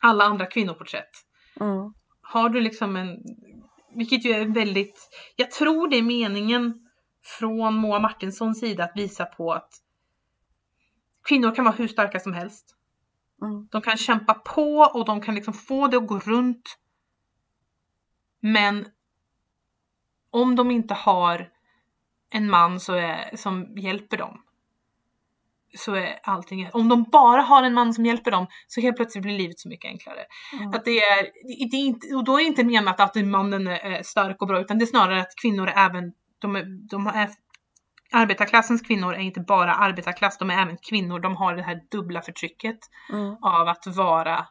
alla andra kvinnoporträtt. mm, Har du liksom en, vilket ju är väldigt, jag tror det är meningen från Moa Martinssons sida att visa på att kvinnor kan vara hur starka som helst. Mm. De kan kämpa på och de kan liksom få det att gå runt. Men om de inte har en man så är, som hjälper dem så är allting... Om de bara har en man som hjälper dem så helt plötsligt blir livet så mycket enklare. Mm. Att det är, det är inte, och då är det inte menat att mannen är stark och bra utan det är snarare att kvinnor även, de är, de är arbetarklassens kvinnor är inte bara arbetarklass, de är även kvinnor. De har det här dubbla förtrycket Mm. av att vara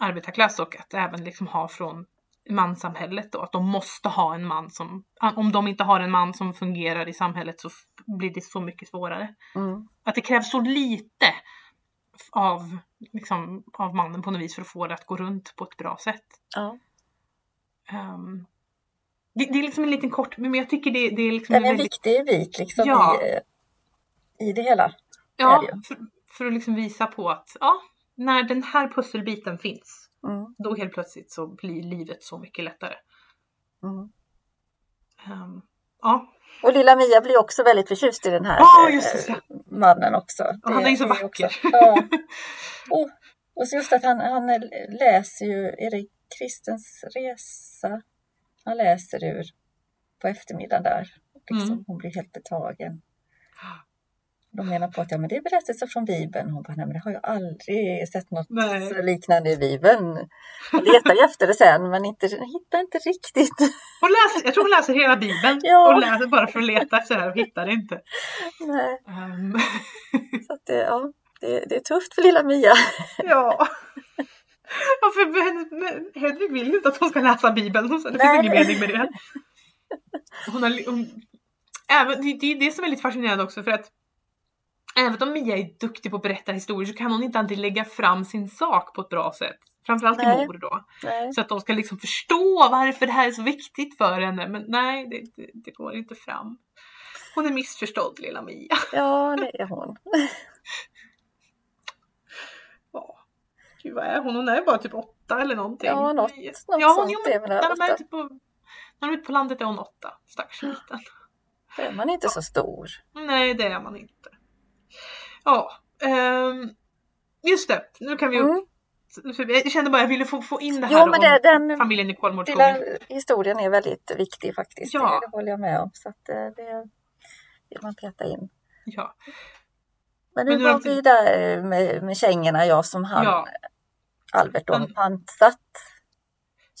arbetarklass och att även liksom ha från manssamhället då. Att de måste ha en man som, om de inte har en man som fungerar i samhället så blir det så mycket svårare. Mm. Att det krävs så lite av, liksom, av mannen på något vis för att få det att gå runt på ett bra sätt. Ja. Ehm, det, det är liksom en liten kort, men jag tycker det, det är liksom Den är en väldigt viktig bit liksom Ja. i, i det hela. Ja, det för, för att liksom visa på att ja, när den här pusselbiten finns, Mm. då helt plötsligt så blir livet så mycket lättare. Mm. Ehm, ja, Och lilla Mia blir också väldigt förtjust i den här Ja, eh, just det. mannen också. Och han är ju så det vacker. Ja. Och, och så just att han, han läser ju Erik Kristens resa. Han läser ur på eftermiddagen där. Liksom, Mm. Hon blir helt betagen. De menar på att ja, men det är berättelser från Bibeln. Hon bara, nej men det har jag aldrig sett något Nej. liknande i Bibeln. Jag letar ju efter det sen men inte, hittar inte riktigt. hon läser, jag tror hon läser hela bibeln Ja. och läser bara för att leta efter det här och hittar det inte. Nej, Ehm, så det, ja, det, det är tufft för lilla Mia. ja. Ja, för Hedvig vill ju inte att hon ska läsa bibeln, det Nej. finns ingen mening med det. Hon har, hon, även, det är det som är lite fascinerande också för att även om Mia är duktig på att berätta historier så kan hon inte alltid lägga fram sin sak på ett bra sätt. Framförallt till mor då. Nej. Så att de ska liksom förstå varför det här är så viktigt för henne. Men nej, det, det, det går inte fram. Hon är missförstådd lilla Mia. Ja, det är hon. Ja. Gud vad är hon? Hon är bara typ åtta eller någonting. Ja, något, något Ja, hon, sånt är väl när, de är ute på, när de är ute på landet är hon åtta. Stackars liten. Då är man inte så stor. Nej, det är man inte. Ja, ehm, just det. Nu kan vi... Mm. Jag kände bara att jag ville få, få in det här Jo, men om det, den familjen i Kolmårdsskogen. lilla historien är väldigt viktig faktiskt. Ja. Det, håller jag med om. Så att eh, det vill man peta in. Ja. Men Men nu nu var vi- där med, med kängorna, jag som han, Ja. Albert, då, Men- pantsatt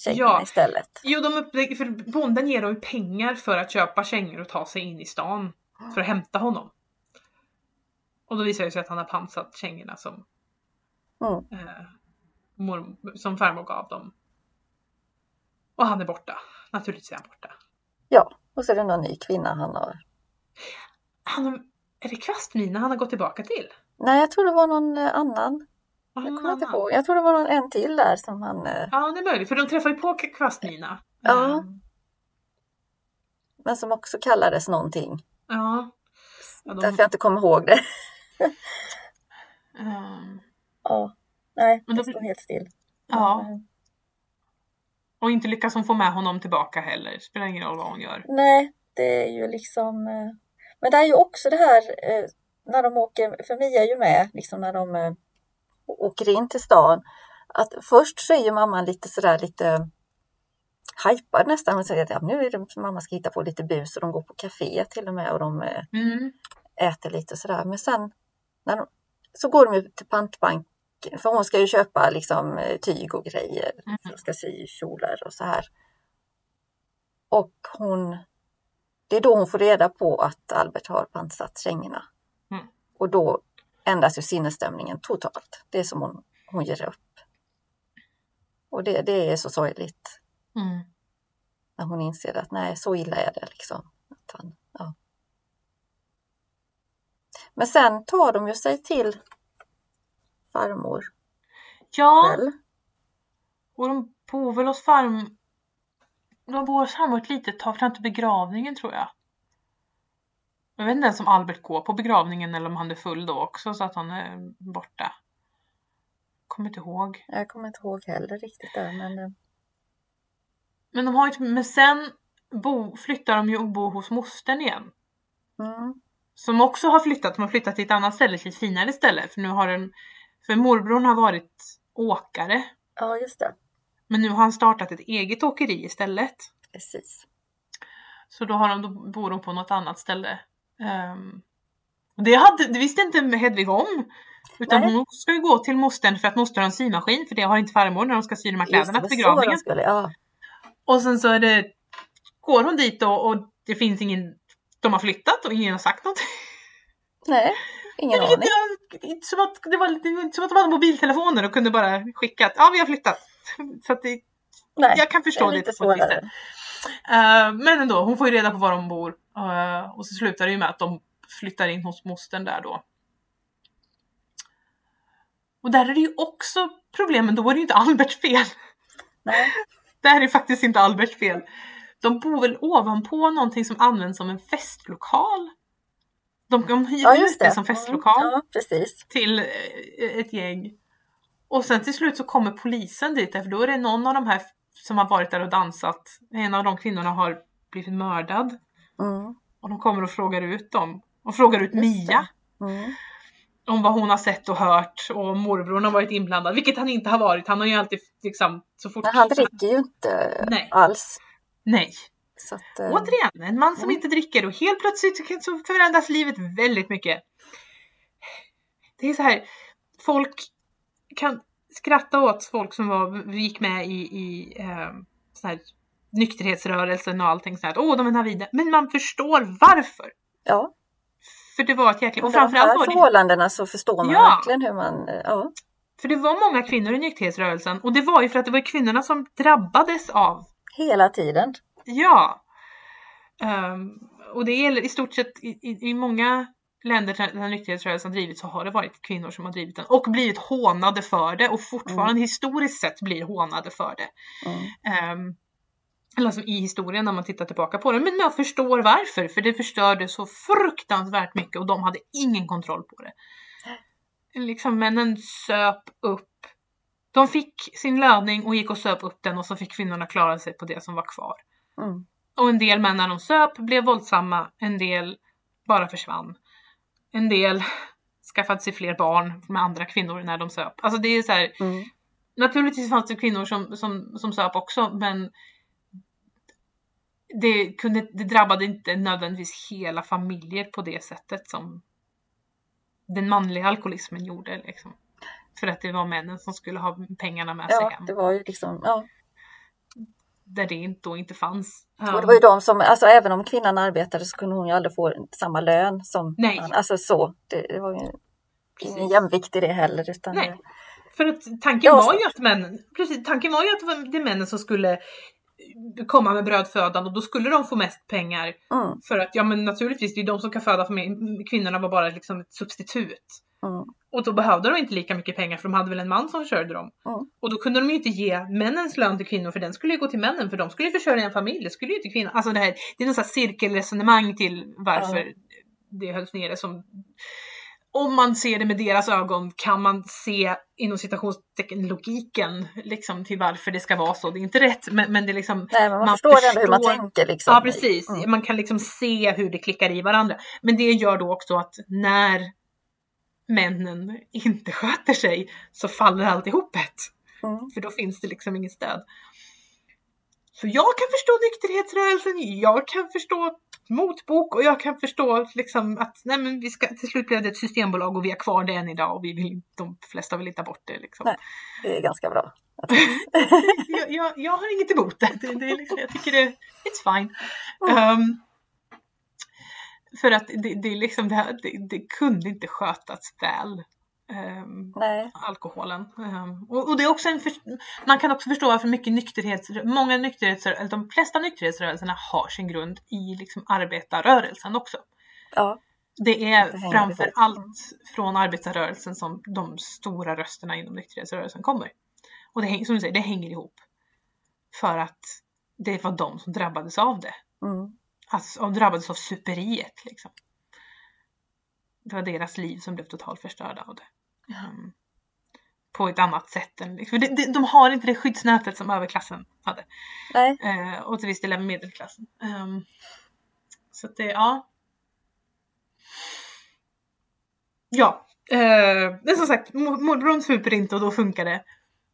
kängorna Ja. istället. Jo, de upplägger, för bonden ger dem pengar för att köpa kängor och ta sig in i stan för att hämta honom. Och då visar det sig att han har pansat kängorna som, Mm. eh, mor, som farmor gav dem. Och han är borta. Naturligtvis är han borta. Ja, och så är det någon ny kvinna han har. Han är det Kvastmina han har gått tillbaka till? Nej, jag tror det var någon eh, annan. Har Jag kommer inte ihåg. Jag tror det var någon en till där som han... eh, Ja, det är möjligt. För de träffar ju på Kvastmina. Ja. Eh, Men som också kallades någonting. ja. Ja, de, Därför jag inte kommer ihåg det. Ehm, Ja, nej, Men det då- står helt still. ja. Och inte lyckas hon få med honom tillbaka heller. Spelar ingen roll vad hon gör. Nej, det är ju liksom... eh, Men det är ju också det här eh, när de åker, för Mia är ju med, liksom när de eh, åker in till stan. Att först så är ju mamman lite sådär lite hypad nästan. Hon säger att ja, nu är det, mamma ska hitta på lite bus och de går på café till och med och de Mm. äter lite och sådär. Men sen de, så går de ju till pantbanken för hon ska ju köpa liksom eh, tyg och grejer. Mm. Ska sy kjolar och så här. Och hon, det är då hon får reda på att Albert har pantsatt kängorna. Mm. Och då ändras ju sinnesstämningen totalt. Det är som hon, hon ger upp. Och det, det är så sorgligt Mm. när hon inser att nej, så illa är det liksom. Att han, ja. Men sen tar de ju sig till farmor Ja, väl? och de bor väl hos farm... De bor hos farmor ett litet tag fram till begravningen tror jag. Jag vet inte ens om Albert går på begravningen eller om han är full då också så att han är borta. Kommer inte ihåg. Jag kommer inte ihåg heller riktigt där men eh, Men de har ju, men sen bo, flyttar de ju och bor hos mostern igen. mm, Som också har flyttat, de har flyttat till ett annat ställe, till ett finare ställe. För nu har den, För morbrorn har varit åkare. Ja, just det. Men nu har han startat ett eget åkeri istället. Precis. Så då, har de, då bor de på något annat ställe. Um, det, hade, det visste inte Hedvig om. Utan Nej. hon ska ju gå till mostern för att moster har en symaskin för det har inte farmor när de ska sy de här kläderna till begravningen. skulle, ja. Och sen så är det, går hon dit och, och det finns ingen, de har flyttat och ingen har sagt något. Nej, ingen aning. var, inte som att, det var inte som att de hade mobiltelefoner och kunde bara skicka att ja vi har flyttat. Så att det, Nej, jag kan förstå det är det, lite svårare. Eh, men ändå, hon får ju reda på var de bor. Eh, och så slutar det ju med att de flyttar in hos mostern där då. Och där är det ju också problemen, då var det ju inte Alberts fel. Nej, Det här är faktiskt inte Alberts fel. De bor väl ovanpå någonting som används som en festlokal. De, de hyr ja ut det, det. som festlokal Mm, Ja, precis. till eh, ett gäng. Och sen till slut så kommer polisen dit, för då är det någon av de här som har varit där och dansat. En av de kvinnorna har blivit mördad. Mm, Och de kommer och frågar ut dem. Och frågar ut Just Mia mm. om vad hon har sett och hört. Och morbrorn har varit inblandad, vilket han inte har varit. Han har ju alltid liksom så fort... Men han dricker ju inte Nej. alls. Nej. Så att, eh, Återigen, en man som Mm. inte dricker och helt plötsligt så förändras livet väldigt mycket. Det är så här, folk kan skratta åt folk som var, gick med i, i eh, så här, nykterhetsrörelsen och allting sånt. Åh, de är navida. Men man förstår varför. ja, För det var ett jäkla... Och framförallt var det förhållandena så förstår man Ja. verkligen hur man... eh, Ja, För det var många kvinnor i nykterhetsrörelsen och det var ju för att det var kvinnorna som drabbades av, hela tiden. ja. Ehm, och det gäller i stort sett i, i, många länder där nykterhetsrörelsen drivits så har det varit kvinnor som har drivit den och blivit hånade för det och fortfarande historiskt sett blir hånade för det. Mm. Ehm, eller som i historien när man tittar tillbaka på det. Men jag förstår varför, för det förstörde så fruktansvärt mycket och de hade ingen kontroll på det. Liksom männen söp upp. De fick sin löning och gick och söp upp den och så fick kvinnorna klara sig på det som var kvar. Mm. Och en del män när de söp blev våldsamma, en del bara försvann. En del skaffade sig fler barn med andra kvinnor när de söp. Alltså det är så här, Mm. Naturligtvis fanns det kvinnor som, som, som söp också men det, kunde, det drabbade inte nödvändigtvis hela familjer på det sättet som den manliga alkoholismen gjorde. Liksom. För att det var männen som skulle ha pengarna med sig Ja, hem. det var ju liksom... Ja. Där det inte, då inte fanns. Och det var ju de som, alltså även om kvinnan arbetade så kunde hon ju aldrig få samma lön som Nej. man. Alltså så, det, det var ju Precis. ingen jämvikt i det heller. Utan Nej. För att tanken Ja, var ju att männen, precis, tanken var ju att det var det männen som skulle komma med brödfödan och då skulle de få mest pengar. mm, För att ja men naturligtvis, det är ju de som kan föda familjen. Kvinnorna var bara liksom ett substitut. Mm, Och då behövde de inte lika mycket pengar för de hade väl en man som försörjde dem. Mm. Och då kunde de ju inte ge männens lön till kvinnor för den skulle ju gå till männen för de skulle ju försörja en familj. Det skulle ju inte kvinnor. Alltså det här, det är något här cirkelresonemang till varför det hölls nere som om man ser det med deras ögon kan man se inom citationstecken logiken liksom till varför det ska vara så. Det är inte rätt men, men det är liksom nej, man, Man förstår ändå hur man förstår- tänker. Liksom. Ja precis, Mm. man kan liksom se hur det klickar i varandra. Men det gör då också att när männen inte sköter sig så faller alltihopet. Mm. För då finns det liksom inget stöd. Så jag kan förstå nykterhetsrörelsen, jag kan förstå motbok och jag kan förstå liksom att nej men vi ska, till slut blev det ett systembolag och vi har kvar det än idag och vi vill, de flesta vill inte ta bort det. Liksom. Nej. Det är ganska bra. jag, jag, jag har inget emot det. det, det är liksom, jag tycker det it's fine. Mm. Um, för att det, det, liksom, det, här, det, det kunde inte skötas väl. Um, alkoholen. Um, och, och det är också en för, man kan också förstå varför mycket nykterhets, många nykterhetsrörelser, eller de flesta nykterhetsrörelserna har sin grund i liksom arbetarrörelsen också. ja, Det är Det framför allt från arbetarrörelsen som de stora rösterna inom nykterhetsrörelsen kommer. Och det, som du säger, det hänger ihop. För att det var de som drabbades av det. mm, Alltså, och drabbades av superiet liksom. Det var deras liv som blev totalt förstörda av det. Um, på ett annat sätt än, liksom, för det, det, de har inte det skyddsnätet som överklassen hade. nej, Eh, och till viss del även medelklassen. Um, så att det, ja. Ja, Eh, men som sagt, mor- morbrorn super inte och då funkar det.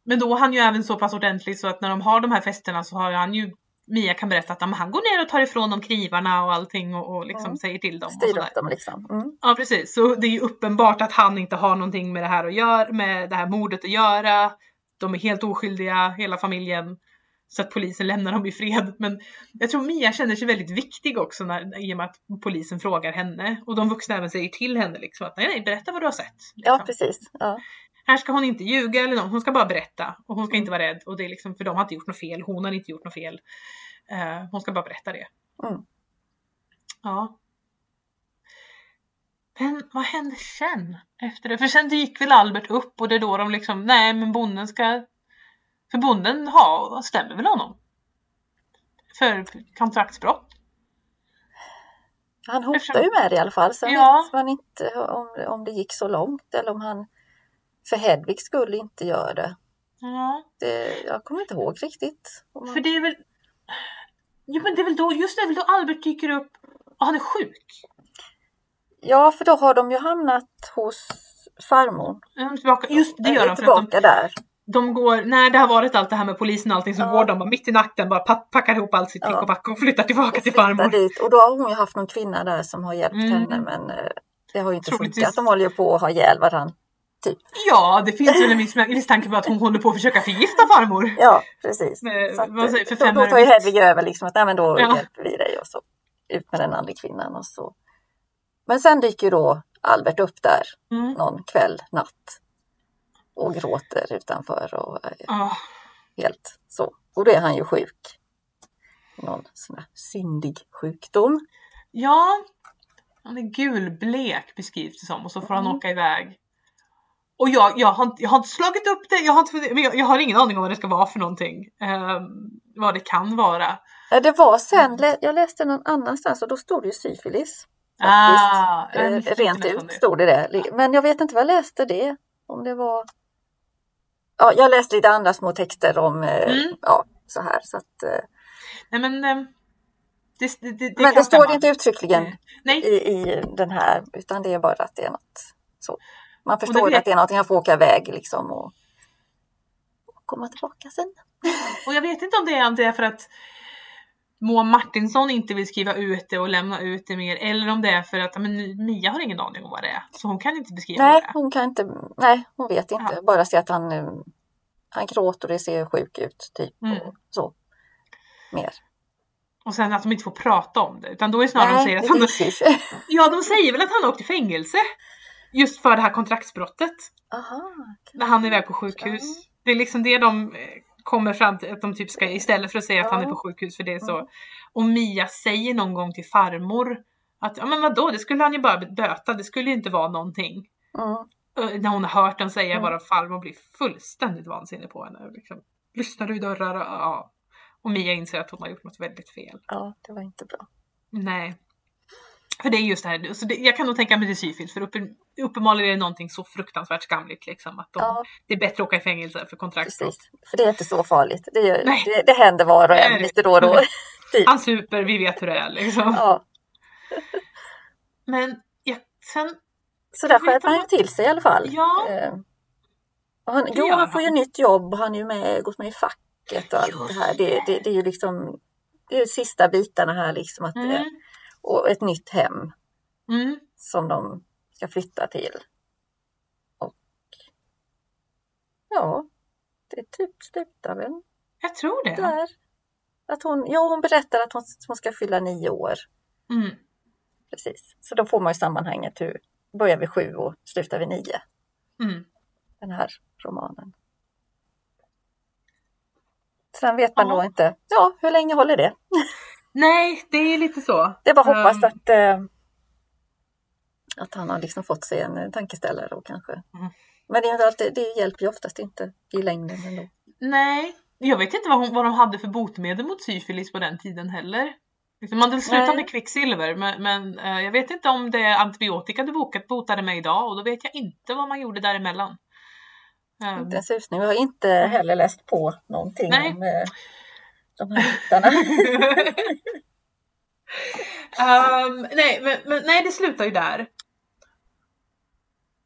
Men då är han ju även så pass ordentligt så att när de har de här festerna så har han ju Mia kan berätta att ja, han går ner och tar ifrån dem knivarna och allting och, och liksom Mm. säger till dem. Styr upp dem liksom. Mm. Ja precis, så det är ju uppenbart att han inte har någonting med det här att göra, med det här mordet att göra. De är helt oskyldiga, hela familjen. Så att polisen lämnar dem i fred. Men jag tror Mia känner sig väldigt viktig också när, i och med att polisen frågar henne. Och de vuxna även säger till henne liksom att nej, nej, berätta vad du har sett. Ja, Liksom. precis. Ja. Här ska hon inte ljuga eller något, hon ska bara berätta. Och hon ska inte vara rädd. Och det är liksom, för de har inte gjort något fel, hon har inte gjort något fel. Eh, hon ska bara berätta det. Mm. Ja. Men vad hände sen efter det? För sen gick väl Albert upp och det är då de liksom, nej men bonden ska... För bonden har, stämmer väl honom? För kontraktsbrott? Han hotar ju med det i alla fall. Sen Ja. vet man inte om, om det gick så långt eller om han för Hedvig skulle inte göra det. Ja. det jag kommer inte ihåg riktigt. Man- För det är väl... Jo men det är väl då, just det är väl då Albert dyker upp och han är sjuk. Ja, för då har de ju hamnat hos farmor. Tillbaka. Just det gör de att de, tillbaka där. de går, när det har varit allt det här med polisen och allting så Ja. går de bara mitt i natten bara pa- packar ihop allt sitt Ja. pick och pack och flyttar tillbaka Och till flyttar farmor. dit. Och då har hon ju haft någon kvinna där som har hjälpt Mm. henne men eh, det har ju inte Troligtvis. funkat. De håller ju på att ha ihjäl varandra. Typ. Ja, det finns väl en viss misstanke på att hon håller på att försöka förgifta farmor. Ja, precis. Men, Så att, säger- för då, då tar ju. Hedvig över liksom att nej men då Ja. hjälper vi dig och så ut med den andra kvinnan och så. Men sen dyker då Albert upp där Mm. någon kväll, natt och gråter utanför och Ah, helt så. Och då är han ju sjuk. Någon sån här syndig sjukdom. ja, han är gulblek beskrivs det som och så får han Mm. åka iväg. Och jag, jag, har, jag har inte slagit upp det, jag har, inte, men jag, jag har ingen aning om vad det ska vara för någonting. Ehm, vad det kan vara. Det var sen, jag läste någon annanstans och då stod det ju syfilis. Ah, Eh, Rent ut stod det det. Men jag vet inte vad jag läste det. Om det var... Ja, jag läste lite andra små texter om eh, Mm. ja, så här. Så att, eh, Nej men ehm, det, det, det, men det står stämma. inte uttryckligen Eh, i, i den här utan det är bara att det är något så. Man förstår vet- att det är någonting att få åka iväg liksom och, och komma tillbaka sen. och jag vet inte om det är, om det är för att Moa Martinsson inte vill skriva ut det och lämna ut det mer eller om det är för att men, Mia har ingen aning om vad det är så hon kan inte beskriva Nej, det hon kan inte, nej, hon vet inte. Ja. Bara se att han, eh, han gråter och det ser sjuk ut typ. Mm. Och så. Mer. Och sen att de inte får prata om det utan då är det snarare de Nej, säger att han. Ja de säger väl att han åkte i fängelse just för det här kontraktsbrottet Aha. när han är iväg på sjukhus. Det är liksom det de eh, kommer fram till att de typ ska istället för att säga att han är på sjukhus för det är så. Mm. Och Mia säger någon gång till farmor att ja men vadå det skulle han ju bara böta det skulle ju inte vara någonting. Mm. När hon har hört dem säga Mm. bara farmor blir fullständigt vansinnig på henne. Liksom, Lyssnar du i dörrar? Och, ja. och Mia inser att hon har gjort något väldigt fel. Ja, det var inte bra. Nej. För det är just det här, så det, jag kan nog tänka mig det är syfilis för uppen, uppenbarligen är det någonting så fruktansvärt skamligt liksom att de, Ja, det är bättre att åka i fängelse för kontraktsbrott. För det är inte så farligt. Det, gör, det, det händer var och en lite då och då. typ. Han super, vi vet hur det är liksom. Ja. Men ja, sen, Så där skärper han ju till sig i alla fall. ja, Eh, han, jo, han får ju han. nytt jobb. Han är ju med, gått med i facket och allt Just det här. Det, det, det är ju liksom det är de sista bitarna här liksom. Att, eh, mm, Och ett nytt hem mm, som de ska flytta till. Och ja, det typ slutar väl jag tror det. där. Att hon, jo, hon berättar att hon, hon ska fylla nio år. Mm. Precis. Så då får man ju sammanhanget hur börjar vid sju och slutar vid nio. Mm. Den här romanen. Sen vet man Ja. då inte, ja, hur länge håller det? Nej, det är lite så. Är bara hoppas Um, att, eh, att han har liksom fått sig en tankeställare och kanske. Mm. Men det, är alltid, det hjälper ju oftast inte i längden ändå. Nej, jag vet inte vad, hon, vad de hade för botemedel mot syfilis på den tiden heller. Liksom, Man Nej. med kvicksilver men, men eh, jag vet inte om det är antibiotika du bokat botade med idag och då vet jag inte vad man gjorde däremellan. Um, Inte en susning. Jag har inte heller läst på någonting Nej. om eh, de här bitarna. um, nej, men, men nej, det slutar ju där.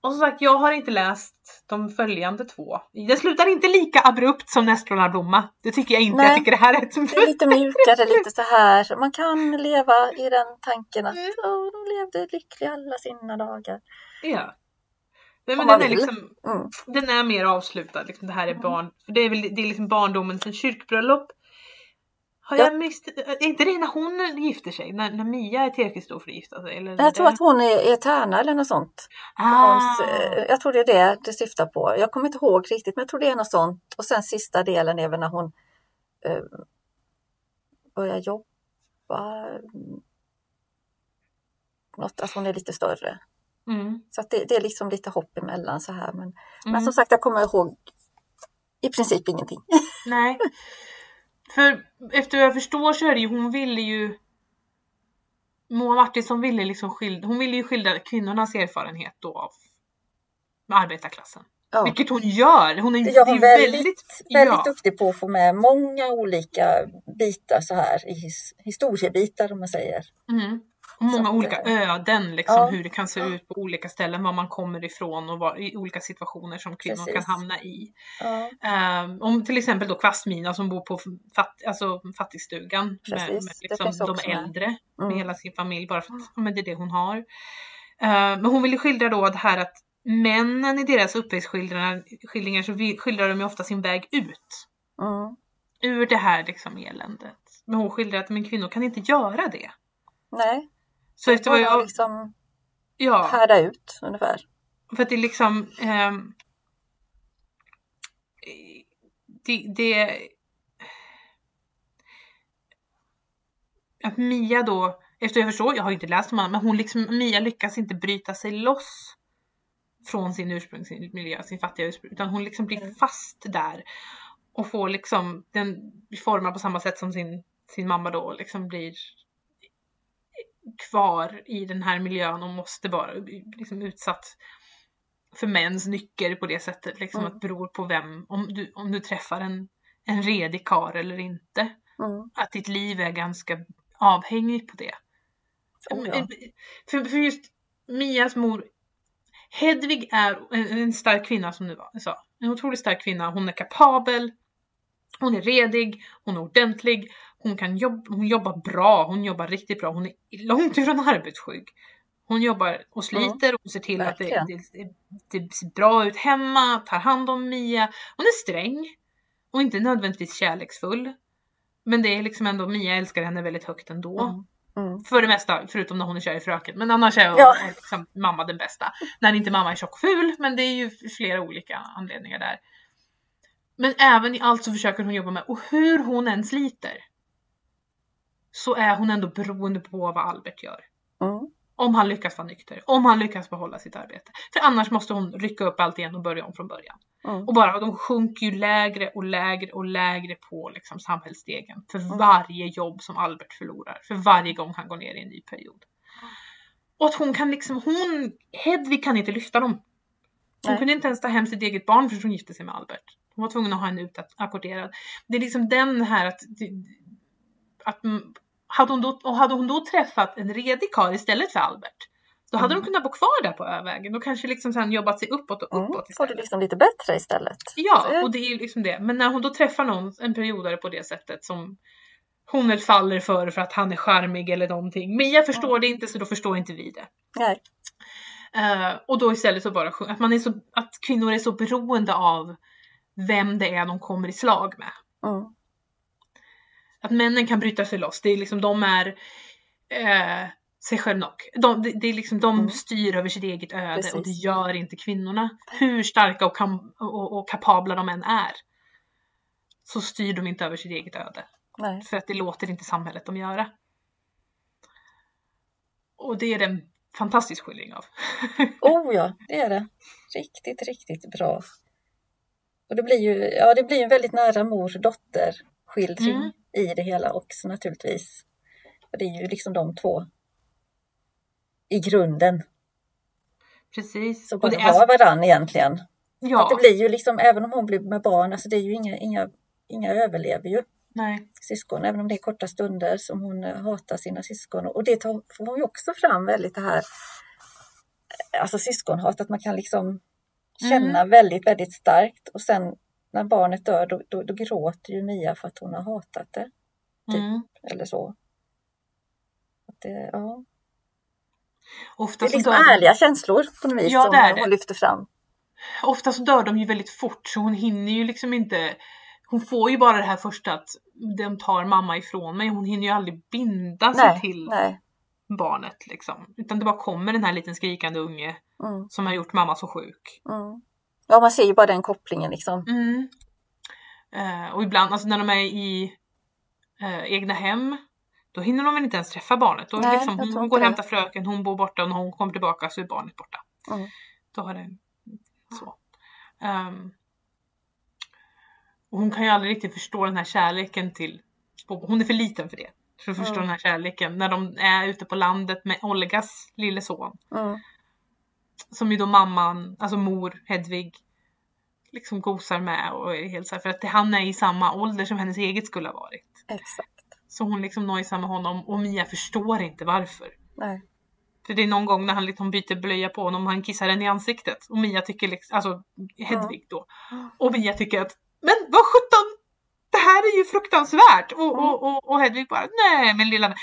Och som sagt, jag har inte läst de följande två. Det slutar inte lika abrupt som Nässlorna blomma. Det tycker jag inte. Nej. Jag tycker det här är ett... Det är lite mjukare, lite så här. Man kan leva i den tanken att Mm. åh, de levde lyckliga alla sina dagar. Ja. Nej, men den, är liksom, Mm. den är mer avslutad. Liksom, det här är Mm. barn. Det är väl det är liksom barndomen sen kyrkbröllop. Har Ja. jag mist, är inte det när hon gifter sig? När, när Mia är tillräckligt stor för att gifta sig? Eller Jag tror att hon är, är tärna eller något sånt. ah, Hans, eh, jag tror det är det det syftar på. Jag kommer inte ihåg riktigt, men jag tror det är något sånt. Och sen sista delen är väl när hon eh, börjar jobba. Något, att hon är lite större. mm, Så det, det är liksom lite hopp emellan så här. Men, mm. men som sagt, jag kommer ihåg i princip ingenting. Nej. För efter vad jag förstår så är det ju, hon ville ju Moa Martinsson ville liksom skildra, hon ville ju skildra kvinnornas erfarenhet då av arbetarklassen. Ja. Vilket hon gör! Hon är, gör hon är väldigt, väldigt, väldigt ja, duktig på att få med många olika bitar så här i his, historiebitar om man säger. mm. Och många att, olika eh, öden, liksom, ja. hur det kan se ut på olika ställen, var man kommer ifrån och var, i olika situationer som kvinnor Precis. kan hamna i. Ja, Um, om till exempel då Kvastmina som bor på fatt, alltså fattigstugan med, Precis, med det liksom de med. äldre med Mm. hela sin familj bara för att ja, men det är det hon har. Uh, men hon ville skildra då det här att männen i deras uppväxtskildringar skildringar så skildrar de ju ofta sin väg ut mm. ur det här liksom eländet. Men hon skildrar att men kvinnor kan inte göra det. Nej, Så efter vad jag, liksom ja, härda ut ungefär. för att det är liksom ehm, det, det att Mia då, efter jag förstår, jag har inte läst om honom, men hon liksom, Mia lyckas inte bryta sig loss från sin ursprungsmiljö, sin fattiga ursprung, utan hon liksom blir Mm. fast där och får liksom, den formar på samma sätt som sin, sin mamma då, liksom blir kvar i den här miljön och måste vara liksom utsatt för mäns nycker på det sättet. Liksom Mm. att beror på vem, om du, om du träffar en, en redig kar eller inte. Mm. Att ditt liv är ganska avhängigt på det. Oh, ja. för, för just Mias mor, Hedvig är en, stark kvinna som du var- sa. En otroligt stark kvinna. Hon är kapabel. Hon är redig. Hon är ordentlig. Hon kan jobba, hon jobbar bra. Hon jobbar riktigt bra. Hon är långt ifrån arbetsskygg. Hon jobbar och sliter och ser till att det, verkligen. det, det ser bra ut hemma, tar hand om Mia. Hon är sträng och inte nödvändigtvis kärleksfull. Men det är liksom ändå, Mia älskar henne väldigt högt ändå. Mm. Mm. För det mesta, förutom när hon är kär i fröken. Men annars är, Ja. är liksom mamma den bästa. När inte mamma är tjock och ful, men det är ju flera olika anledningar där. Men även i allt så försöker hon jobba med, och hur hon än sliter så är hon ändå beroende på vad Albert gör. Mm. Om han lyckas vara nykter, om han lyckas behålla sitt arbete. För annars måste hon rycka upp allt igen och börja om från början. Mm. Och bara, de sjunker ju lägre och lägre och lägre på liksom samhällsstegen för Mm. varje jobb som Albert förlorar. För varje gång han går ner i en ny period. Och att hon kan liksom, hon, Hedvig kan inte lyfta dem. Hon Nej. kunde inte ens ta hem sitt eget barn för hon gifte sig med Albert. Hon var tvungen att ha henne utackorderad. Det är liksom den här att, att mm, hade hon då, och hade hon då träffat en redig karl istället för Albert, då hade Mm. de kunnat bo kvar där på Övägen och kanske liksom sen jobbat sig uppåt och Mm. uppåt Får det istället. liksom lite bättre istället. Ja, och det är ju liksom det. Men när hon då träffar någon, en periodare på det sättet som hon väl faller för för att han är charmig eller någonting. Mia förstår det inte så då förstår inte vi det. Nej. Eh, och då istället så bara att, man är så, att kvinnor är så beroende av vem det är de kommer i slag med. Mm. Att männen kan bryta sig loss. Det är liksom, de är eh, sig själv nog. De, det, är liksom, de Mm. styr över sitt eget öde Precis. och det gör inte kvinnorna. Hur starka och, kam, och, och kapabla de än är. Så styr de inte över sitt eget öde. Nej. För att det låter inte samhället dem göra. Och det är det en fantastisk skildring av. Oh ja, det är det. Riktigt, riktigt bra. Och det blir ju ja, det blir en väldigt nära mor-dotter skildring Mm. i det hela också naturligtvis. Och det är ju liksom de två i grunden Precis. som bara det är, har varann egentligen. ja, Det blir ju liksom, även om hon blir med barn, alltså det är ju inga, inga, inga överlever ju nej. syskon, även om det är korta stunder som hon eh, hatar sina syskon. Och det tar, får hon ju också fram väldigt det här alltså syskonhat, att man kan liksom känna mm. väldigt, väldigt starkt och sen när barnet dör då, då, då gråter ju Mia för att hon har hatat det. Typ, mm. Eller så. Det, ja. Ofta det är liksom ärliga känslor på något vis ja, som hon lyfter fram. Ofta så dör de ju väldigt fort så hon hinner ju liksom inte hon får ju bara det här första att de tar mamma ifrån mig. Hon hinner ju aldrig binda sig nej, till nej. barnet liksom. Utan det bara kommer den här liten skrikande unge mm. som har gjort mamma så sjuk. Mm. Ja, man ser ju bara den kopplingen liksom. Mm. Uh, och ibland, alltså när de är i uh, egna hem, då hinner de väl inte ens träffa barnet. Då Nej, liksom, hon, hon går och hämtar fröken, hon bor borta och när hon kommer tillbaka så är barnet borta. Mm. Då har det så. Um, och hon kan ju aldrig riktigt förstå den här kärleken till Hon är för liten för det. För att förstå mm. den här kärleken. När de är ute på landet med Olgas lille son. Mm. Som ju då mamman, alltså mor Hedvig, liksom gosar med och är helt så här, för att han är i samma ålder som hennes eget skulle ha varit. Exakt. Så hon liksom nojsar med honom och Mia förstår inte varför. Nej. För det är någon gång när han liksom byter blöja på honom och han kissar henne i ansiktet. Och Mia tycker liksom, alltså Hedvig då. Och Mia tycker att men vad sjutton, här är ju fruktansvärt. Och, och, och, och Hedvig bara, nej men lilla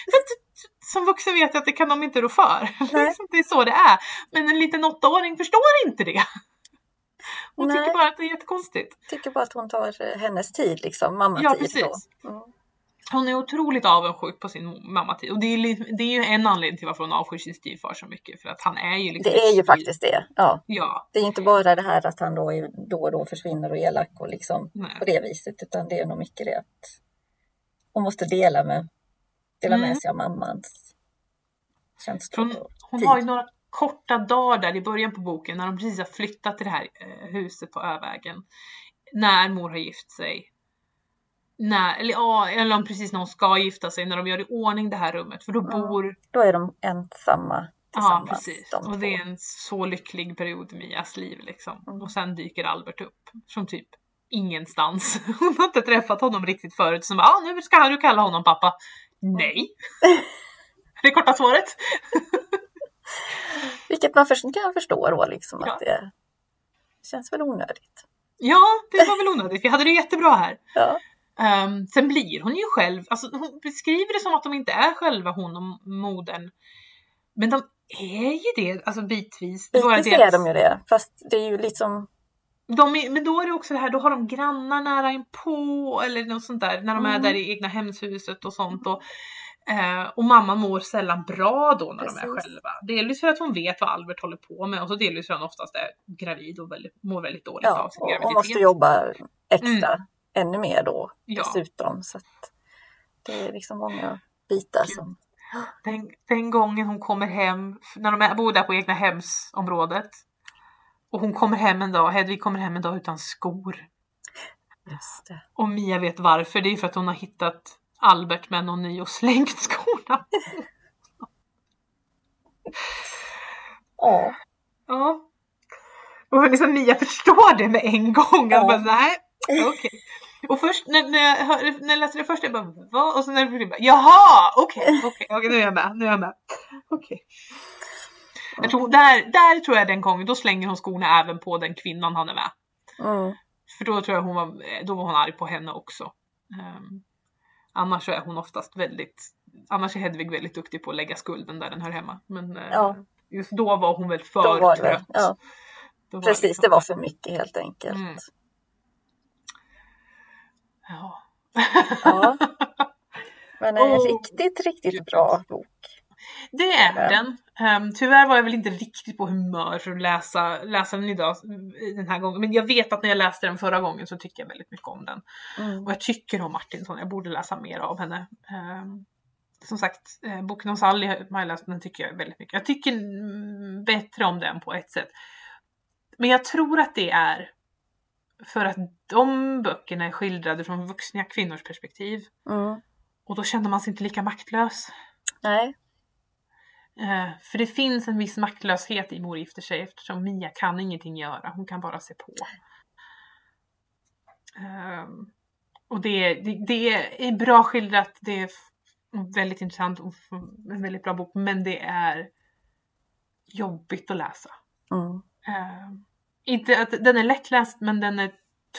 som vuxen vet jag att det kan de inte rå för. det är så det är. Men en liten åttaåring förstår inte det. Hon Nej. tycker bara att det är jättekonstigt. Tycker bara att hon tar hennes tid, liksom, mammatid. Ja, precis. Mm. Hon är otroligt avundsjuk på sin mammatid och det är, det är ju en anledning till varför hon avskyr sin styvfar så mycket för att han är ju liksom Det är ju faktiskt det. Ja. ja. Det är inte bara det här att han då, är, då och då försvinner och är elak och liksom på det viset utan det är nog mycket det att hon måste dela med, dela mm. med sig av mammans känslor. Hon, hon har ju några korta dagar där i början på boken när de precis har flyttat till det här eh, huset på Övägen. När mor har gift sig när, eller, ja, eller precis när hon ska gifta sig, när de gör i ordning det här rummet. För då bor... då är de ensamma Ja, precis. De och det är en så lycklig period i Mias liv liksom. Mm. Och sen dyker Albert upp som typ ingenstans. Hon har inte träffat honom riktigt förut. Så bara, ah, nu ska du kalla honom pappa. Nej. det är korta svaret. Vilket man kan förstå då liksom ja. att det känns väl onödigt. Ja, det var väl onödigt. Vi hade det jättebra här. Ja. Um, sen blir hon ju själv, alltså hon beskriver det som att de inte är själva hon och modern. Men de är ju det, alltså bitvis. Bitvis det är de ju det, fast det är ju liksom de är, men då är det också det här, då har de grannar nära inpå eller något sånt där när de mm. är där i egna hemshuset och sånt. Och, eh, och mamma mår sällan bra då när Precis. de är själva. Delvis för att hon vet vad Albert håller på med och så delvis för att hon oftast är gravid och väldigt, mår väldigt dåligt ja, av sin graviditet. Och måste jobba extra. Mm ännu mer då ja. dessutom. Så det är liksom många bitar som... Den, den gången hon kommer hem, när de bor där på egna hemsområdet. Och hon kommer hem en dag, Hedvig kommer hem en dag utan skor. Och Mia vet varför, det är för att hon har hittat Albert med någon ny och slängt skorna. Ja. Ja. Och liksom Mia förstår det med en gång. Ja. Bara, nej, okej. Okay. Och först när, när, jag, hör, när jag läste det först, jag bara vad? Och så när jag bara jaha, okej, okay, okej, okay, okay, nu är jag med, nu är jag med. Okej. Jag tror, där, där tror jag den gången, då slänger hon skorna även på den kvinnan han är med. Mm. För då tror jag hon var, då var hon arg på henne också. Um, annars är hon oftast väldigt, annars är Hedvig väldigt duktig på att lägga skulden där den hör hemma. Men uh, ja. just då var hon väl för var trött. Det, ja. Precis, det, det var för mycket helt enkelt. Mm. Ja. ja. Men en oh. riktigt, riktigt bra bok. Det är den. Um, tyvärr var jag väl inte riktigt på humör för att läsa, läsa den idag den här gången. Men jag vet att när jag läste den förra gången så tyckte jag väldigt mycket om den. Mm. Och jag tycker om Martinsson, jag borde läsa mer av henne. Um, som sagt, eh, boken om Sally har jag läst, den tycker jag väldigt mycket. Jag tycker bättre om den på ett sätt. Men jag tror att det är för att de böckerna är skildrade från vuxna kvinnors perspektiv. Mm. Och då känner man sig inte lika maktlös. Nej. Uh, för det finns en viss maktlöshet i Mor gifter sig eftersom Mia kan ingenting göra. Hon kan bara se på. Uh, och det, det, det, är bra skildrat. Det är väldigt intressant och en väldigt bra bok. Men det är jobbigt att läsa. Mm. Eh, inte att den är lättläst men den är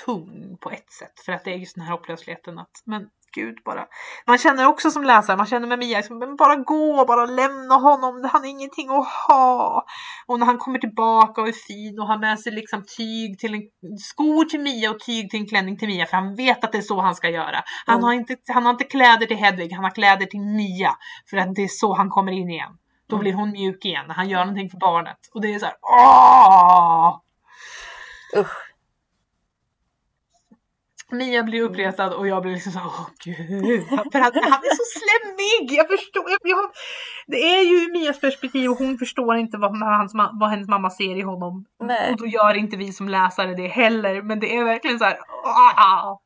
tung på ett sätt för att det är just den här hopplösheten att men gud bara. Man känner också som läsare, man känner med Mia, liksom, men bara gå, bara lämna honom, han har ingenting att ha. Och när han kommer tillbaka och är fin och har med sig liksom tyg till en skor till Mia och tyg till en klänning till Mia för han vet att det är så han ska göra. Han, Mm. har, inte, han har inte kläder till Hedvig, han har kläder till Mia för att det är så han kommer in igen. Då Mm. blir hon mjuk igen när han gör någonting för barnet. Och det är så här, åh! Usch. Mia blir uppretad och jag blir liksom så åh gud. För att han är så slemmig! Jag förstår. Jag, jag, det är ju Mias perspektiv och hon förstår inte vad, hans, vad hennes mamma ser i honom. Nej. Och då gör inte vi som läsare det heller. Men det är verkligen så här. åh!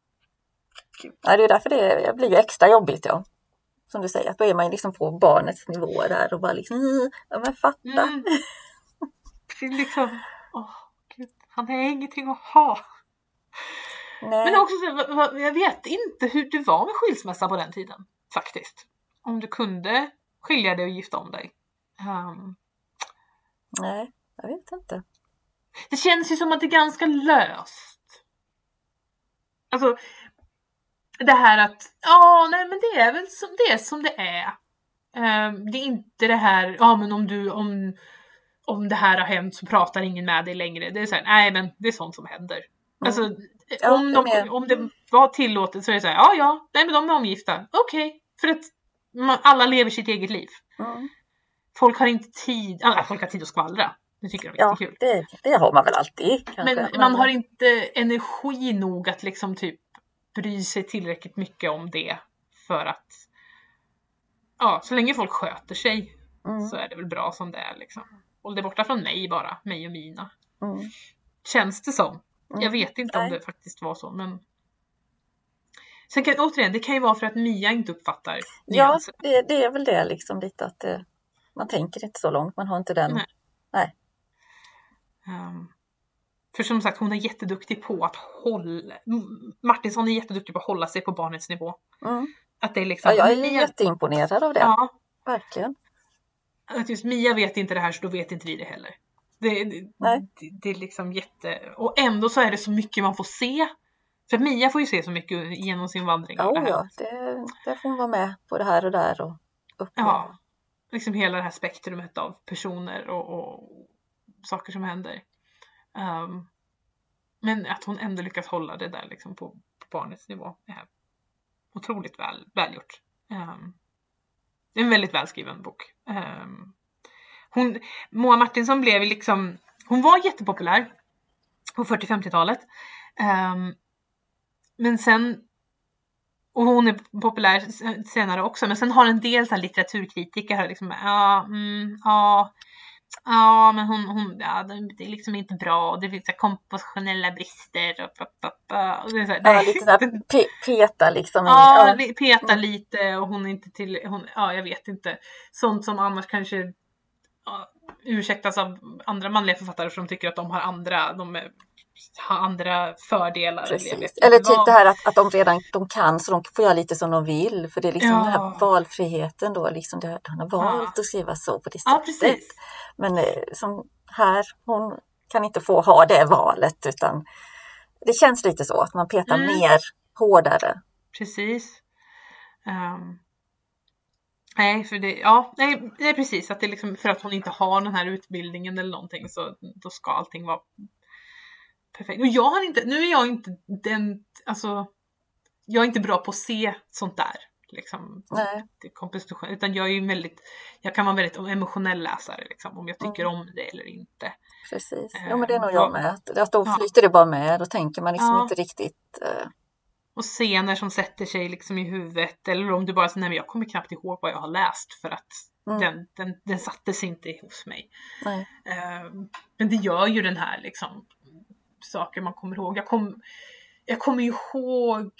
Ja, det är därför det blir ju extra jobbigt. Ja. Som du säger, att då är man liksom på barnets nivå där och bara liksom, "Mm, ja men fatta. Mm. Det är liksom, åh gud. Han har ingenting att ha. Nej. Men också, så jag vet inte hur det var med skilsmässa på den tiden. Faktiskt. Om du kunde skilja dig och gifta om dig. Ehm, Nej, jag vet inte. Det känns ju som att det är ganska löst. Alltså, det här att, ja, nej men det är väl som det är. Som det är. Ehm, det är inte det här, ja men om du, om, om det här har hänt så pratar ingen med dig längre. Det är så här, nej men det är sånt som händer. Alltså, Mm. Ja, om, de, om det var tillåtet så är det så här, ja ja, nej men de är omgifta. Okej, för att man, alla lever sitt eget liv. Mm. Folk har inte tid, ja, folk har tid att skvallra. Det tycker de är Ja, jättekul. det, det har man väl alltid. Kanske. Men man har inte energi nog att liksom typ bry sig tillräckligt mycket om det för att ja, så länge folk sköter sig Mm. så är det väl bra som det är liksom. Håll det borta från mig bara, mig och mina. Mm. Känns det som. Jag Mm. vet inte om Nej. det faktiskt var så men Sen kan, återigen, det kan ju vara för att Mia inte uppfattar Ja, det, det är väl det liksom lite att eh, man tänker inte så långt. Man har inte den. Nej. Ehm, för som sagt, hon är jätteduktig på att hålla... Martinsson är jätteduktig på att hålla sig på barnets nivå. Mm. Att det är liksom... Ja, jag är Mia, jätteimponerad av det. ja, Verkligen. Att just Mia vet inte det här så då vet inte vi det heller. Det, det, det, det är liksom jätte... Och ändå så är det så mycket man får se. För Mia får ju se så mycket genom sin vandring. Ja, det ja, det, det får hon vara med på det här och där och uppleva. Ja, liksom hela det här spektrumet av personer och, och saker som händer. Ehm, men att hon ändå lyckas hålla det där liksom på, på barnets nivå är otroligt väl, välgjort. Um, det är en väldigt välskriven bok. Ehm, hon, Moa Martinsson blev liksom, hon var jättepopulär på 40-50-talet. Ehm, men sen och hon är populär senare också, men sen har en del så här litteraturkritiker här liksom, ja, mm, ja, ja, men hon, hon ja, det är liksom inte bra och det finns kompositionella brister och, och det är så här, Ja, lite där pe peta liksom. Ja, ja. peta Mm. lite och hon är inte till, hon, ja jag vet inte. Sånt som annars kanske ja, ursäktas av andra manliga författare som tycker att de har andra, de är, har andra fördelar. Precis. Eller typ det här att, att de redan de kan så de får göra lite som de vill. För det är liksom Ja. den här valfriheten då. Liksom det, han har valt att skriva så på det Ja, sättet. precis. Men eh, som här, hon kan inte få ha det valet utan det känns lite så att man petar Mm. mer hårdare. Precis. Ehm, nej, för det, ja, nej, det är precis att det är liksom för att hon inte har den här utbildningen eller någonting så då ska allting vara perfekt. Och jag har inte, nu är jag inte den, alltså, jag är inte bra på att se sånt där. Liksom, komposition, utan jag är ju väldigt, jag kan vara väldigt emotionell läsare liksom, om jag tycker om det eller inte. Precis. Jo men det är nog ja. jag med. Att, att då Ja. flyter det bara med. Då tänker man liksom Ja. inte riktigt. Eh, Och scener som sätter sig liksom i huvudet eller om du bara säger nej men jag kommer knappt ihåg vad jag har läst för att Mm. den, den, den sattes inte hos mig. Eh, men det gör ju den här liksom saker man kommer ihåg. Jag, kom, jag kommer ihåg,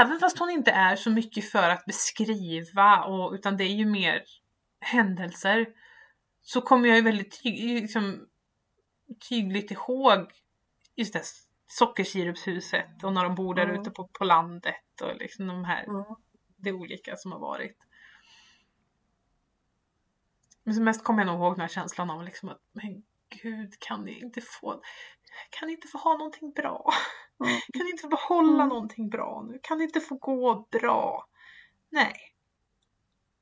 även fast hon inte är så mycket för att beskriva och, utan det är ju mer händelser så kommer jag ju väldigt ty, liksom, tydligt ihåg just det sockersirupshuset och när de bor där Mm. ute på, på landet och liksom de här Mm. det olika som har varit. Men mest kommer jag nog ihåg den här känslan av liksom att men gud kan ni inte få kan inte få ha någonting bra? Mm. Kan inte få behålla Mm. någonting bra nu? Kan inte få gå bra? Nej.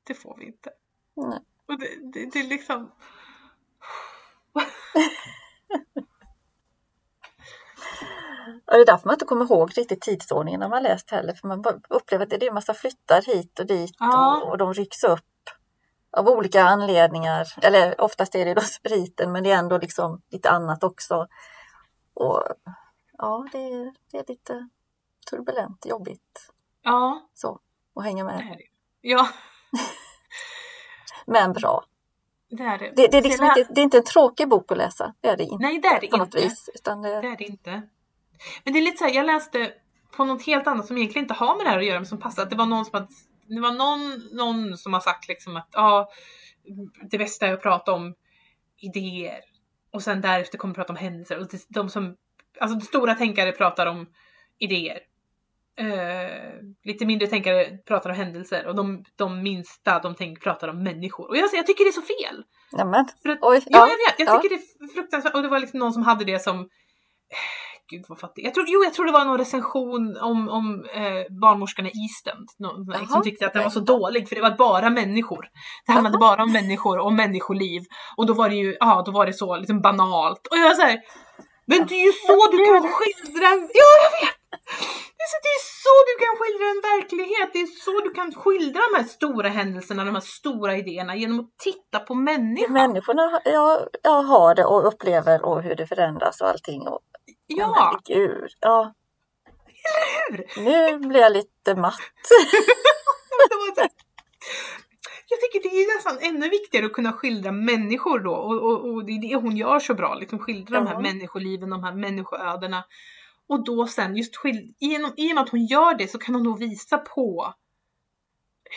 Det får vi inte. Nej. Och det, det, det är liksom... Och det är därför man inte kommer ihåg riktigt tidsordningen när man läst heller. För man upplever att det är en massa flyttar hit och dit Ja. och, och de rycks upp av olika anledningar. Eller oftast är det då spriten men det är ändå liksom lite annat också. Och ja, det är, det är lite turbulent, jobbigt Ja, så att hänga med. Ja, Men bra. det är det. Det, det, är liksom inte, det är inte en tråkig bok att läsa. Det är det inte Nej, det är det på inte. vis. Det, Det är det inte. Men det är lite så här, jag läste på något helt annat som egentligen inte har med det här att göra men som passar. Att det var någon som hade, det var någon, någon som har sagt liksom att ja, det bästa är att prata om idéer och sen därefter kommer vi prata om händelser. Och de som, alltså stora tänkare pratar om idéer. Eh, lite mindre tänkare pratar om händelser och de, de minsta de tänk, pratar om människor. Och jag, jag tycker det är så fel! nämen, För att, oj, Ja, ja, jag vet. Jag ja. tycker det är fruktansvärt. Och det var liksom någon som hade det som... Gud vad fattig. Jag tror, jo, jag tror det var någon recension om, om eh, barnmorskan i East End. Någon, Jaha, som tyckte att den var så dålig för det var bara människor. Det handlade bara om människor och människoliv. Och då var det ju, ja då var det så liksom banalt. Och jag var men det är ju så du kan skildra en... Ja, jag vet! Det är, så, det är så du kan skildra en verklighet. Det är så du kan skildra de här stora händelserna, de här stora idéerna genom att titta på människan. Människorna jag, jag har det och upplever och hur det förändras och allting. Och, Ja, Men Gud, ja. hur? Nu blir jag lite matt. Jag tycker det är nästan ännu viktigare att kunna skildra människor då och, och, och det är det hon gör så bra, liksom skildra de här Ja. människoliven, de här människoödena. Och då sen just skild, genom, i och med att hon gör det så kan hon då visa på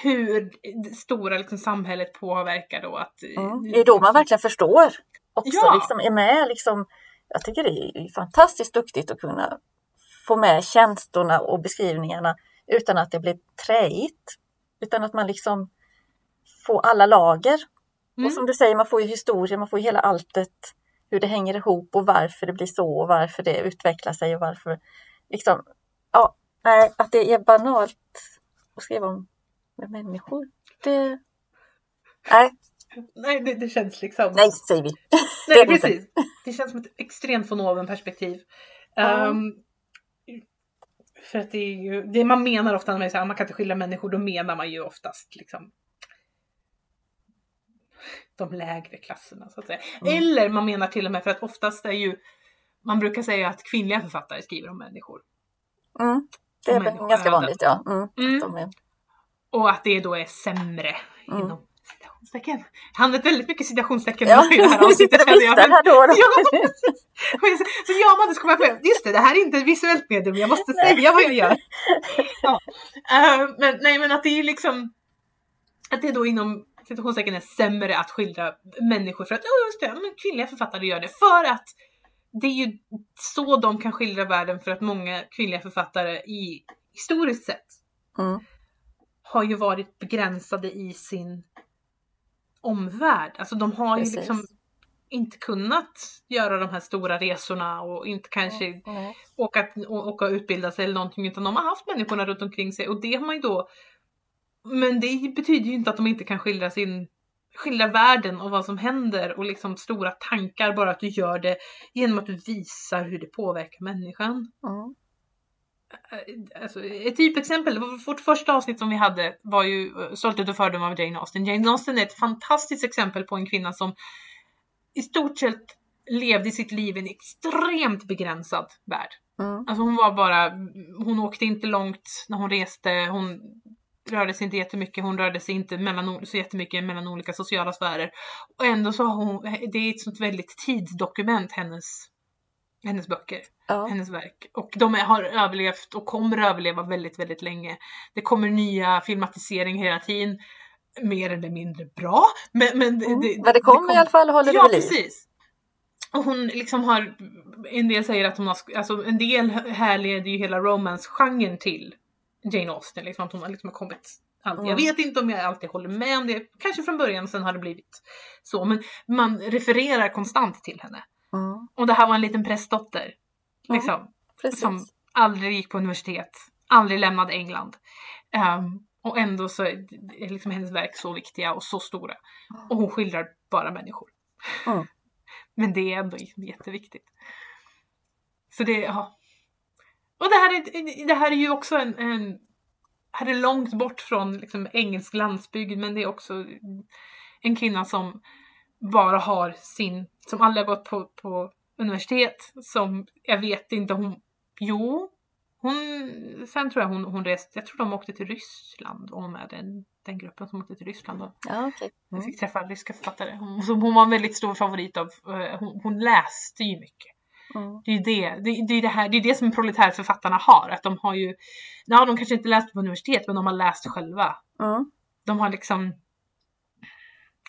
hur det stora liksom, samhället påverkar då att... Mm. Det är då man verkligen förstår. Också Ja. liksom är med liksom. Jag tycker det är fantastiskt duktigt att kunna få med känslorna och beskrivningarna utan att det blir träigt. Utan att man liksom får alla lager. Mm. Och som du säger, man får ju historien, man får ju hela alltet. Hur det hänger ihop och varför det blir så och varför det utvecklar sig och varför liksom, ja, nej, att det är banalt att skriva om med människor. Det, nej, Nej, det, det känns liksom... nej säger vi. Nej, det det inte. precis. Det känns som ett extremt von oven perspektiv. Ja. Ehm, för att det är ju, det man menar ofta när man säger att man kan inte skilja människor, då menar man ju oftast liksom de lägre klasserna så att säga. Mm. Eller man menar till och med för att oftast är ju, man brukar säga att kvinnliga författare skriver om människor. Mm, det är ganska vanligt, ja. Mm, Mm. Och att det då är sämre Mm. inom citationstecken. Han använt väldigt mycket citationstecken ja, i det här sitter avsnittet och jag. viftar Men- här då och då. Ja, precis. så gör man det så kommer jag på just det, det här är inte ett visuellt medium, jag måste säga vad jag gör. Ja. Eh, men nej men att det är liksom att det då inom citationstecken är sämre att skildra människor för att, ja just det, men kvinnliga författare gör det för att det är ju så de kan skildra världen för att många kvinnliga författare i historiskt sett Mm, har ju varit begränsade i sin omvärld. Alltså de har Precis. ju liksom inte kunnat göra de här stora resorna och inte kanske nej. åka, å- åka och utbilda sig eller någonting utan de har haft människorna runt omkring sig och det har man ju då men det betyder ju inte att de inte kan skildra sin skildra världen och vad som händer och liksom stora tankar bara att du gör det genom att du visar hur det påverkar människan. Mm, Alltså, ett typexempel, vårt första avsnitt som vi hade var ju eh, Stolthet och fördom av Jane Austen. Jane Austen är ett fantastiskt exempel på en kvinna som i stort sett levde sitt liv i en extremt begränsad värld. mm, Alltså hon var bara, hon åkte inte långt när hon reste, hon rörde sig inte jättemycket, hon rörde sig inte mellan, så jättemycket mellan olika sociala sfärer. Och ändå så har hon, det är ett sånt väldigt tidsdokument, hennes, hennes böcker ja. hennes verk. Och de har överlevt och kommer att överleva väldigt, väldigt länge. Det kommer nya filmatiseringar hela tiden. Mer eller mindre bra. Men, men, det, Mm. det, Men det kommer i alla fall och håller Ja, det vid liv. Och hon liksom har, en del säger att hon har, alltså en del härleder ju hela romance-genren till Jane Austen. Liksom att hon har liksom kommit. Mm. Jag vet inte om jag alltid håller med om det, kanske från början, sen har det blivit så. Men man refererar konstant till henne. Mm. Och det här var en liten prästdotter. Liksom, Precis. som aldrig gick på universitet, aldrig lämnade England. Ehm, och ändå så är är liksom hennes verk så viktiga och så stora. Och hon skildrar bara människor. Mm. Men det är ändå jätteviktigt. Så det, ja. Och det här är, det här är ju också en, en här är långt bort från liksom engelsk landsbygd men det är också en kvinna som bara har sin, som aldrig har gått på, på universitet, som jag vet inte hon, jo, hon, sen tror jag hon, hon reste, jag tror de åkte till Ryssland och hon med den, den gruppen som åkte till Ryssland och Ja, jag Mm. fick träffa ryska författare. Hon, som hon var en väldigt stor favorit av, eh, hon, hon läste ju mycket. Mm. Det är ju det, det, det, är det, här, det är det som proletärförfattarna har, att de har ju, ja de kanske inte läst på universitet men de har läst själva. Mm. De har liksom